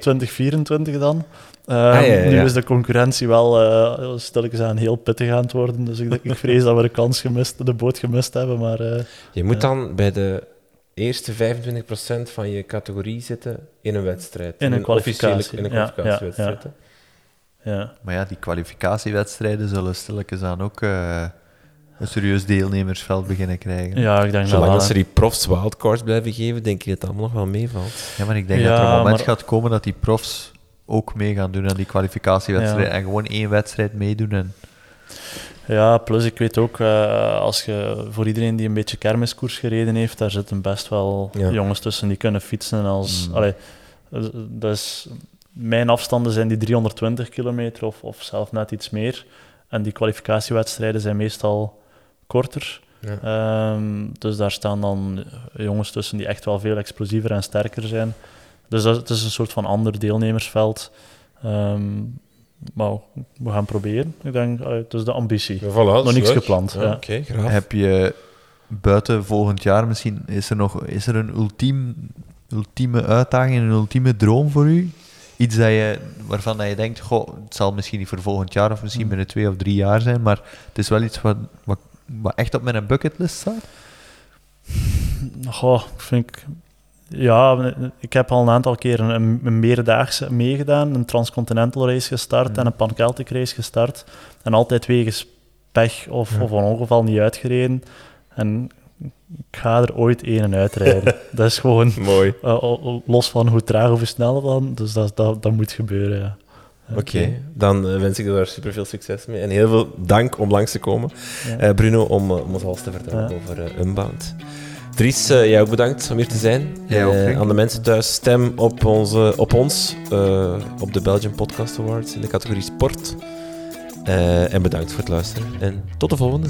2024 dan. Ehm, Ah, ja, ja, Nu is de concurrentie wel uh, stilletjes aan heel pittig aan het worden, dus ik, ik vrees dat we de kans gemist, de boot gemist hebben, maar... eh, Je moet dan bij de eerste 25% van je categorie zitten in een wedstrijd. In een kwalificatie. In een Ja, kwalificatiewedstrijd. ja. Maar ja, die kwalificatiewedstrijden zullen stilletjes aan ook eh, een serieus deelnemersveld beginnen krijgen. Ja, ik denk dat Zolang wel. dat ze hè. die profs wildcards blijven geven, denk ik dat het allemaal nog wel meevalt. Ja, maar ik denk Ja, dat er een moment maar- gaat komen dat die profs ook mee gaan doen aan die kwalificatiewedstrijd Ja. en gewoon één wedstrijd meedoen. En, Ja, plus ik weet ook, eh, als je voor iedereen die een beetje kermiskoers gereden heeft, daar zitten best wel Ja. jongens tussen die kunnen fietsen. Als, Mm. allee, dus mijn afstanden zijn die 320 kilometer of, of zelf net iets meer. En die kwalificatiewedstrijden zijn meestal korter. Ja. Ehm, dus daar staan dan jongens tussen die echt wel veel explosiever en sterker zijn. Dus dat, het is een soort van ander deelnemersveld. Ehm, maar we gaan proberen. Ik denk, allee, het is de ambitie. Ja, voilà, Nog niks leuk. gepland, ja. Oké, graag. Heb je buiten volgend jaar misschien, is er nog is er een ultiem, ultieme uitdaging, een ultieme droom voor u? Iets dat je, waarvan dat je denkt, goh, het zal misschien niet voor volgend jaar of misschien Hmm. binnen twee of drie jaar zijn, maar het is wel iets wat, wat, wat echt op mijn bucketlist staat? Goh, vind ik... Ja, ik heb al een aantal keer een, een meerdaagse meegedaan, een transcontinental race gestart en een pan-Celtic race gestart. En altijd wegens pech of, Ja. of een ongeval niet uitgereden. En ik ga er ooit één en uitrijden. [laughs] dat is gewoon Mooi. eh, los van hoe traag of hoe snel dan. Dus dat, dat, dat moet gebeuren, ja. Oké, dan eh, wens ik je daar super veel succes mee. En heel veel dank om langs te komen. Ja. Eh, Bruno, om, om ons alles te vertellen over Unbound. Dries, eh, jij ook bedankt om hier te zijn. Jij ook, Eh, aan de mensen thuis, stem op, onze, op ons, eh, op de Belgian Podcast Awards in de categorie sport. En bedankt voor het luisteren. En tot de volgende.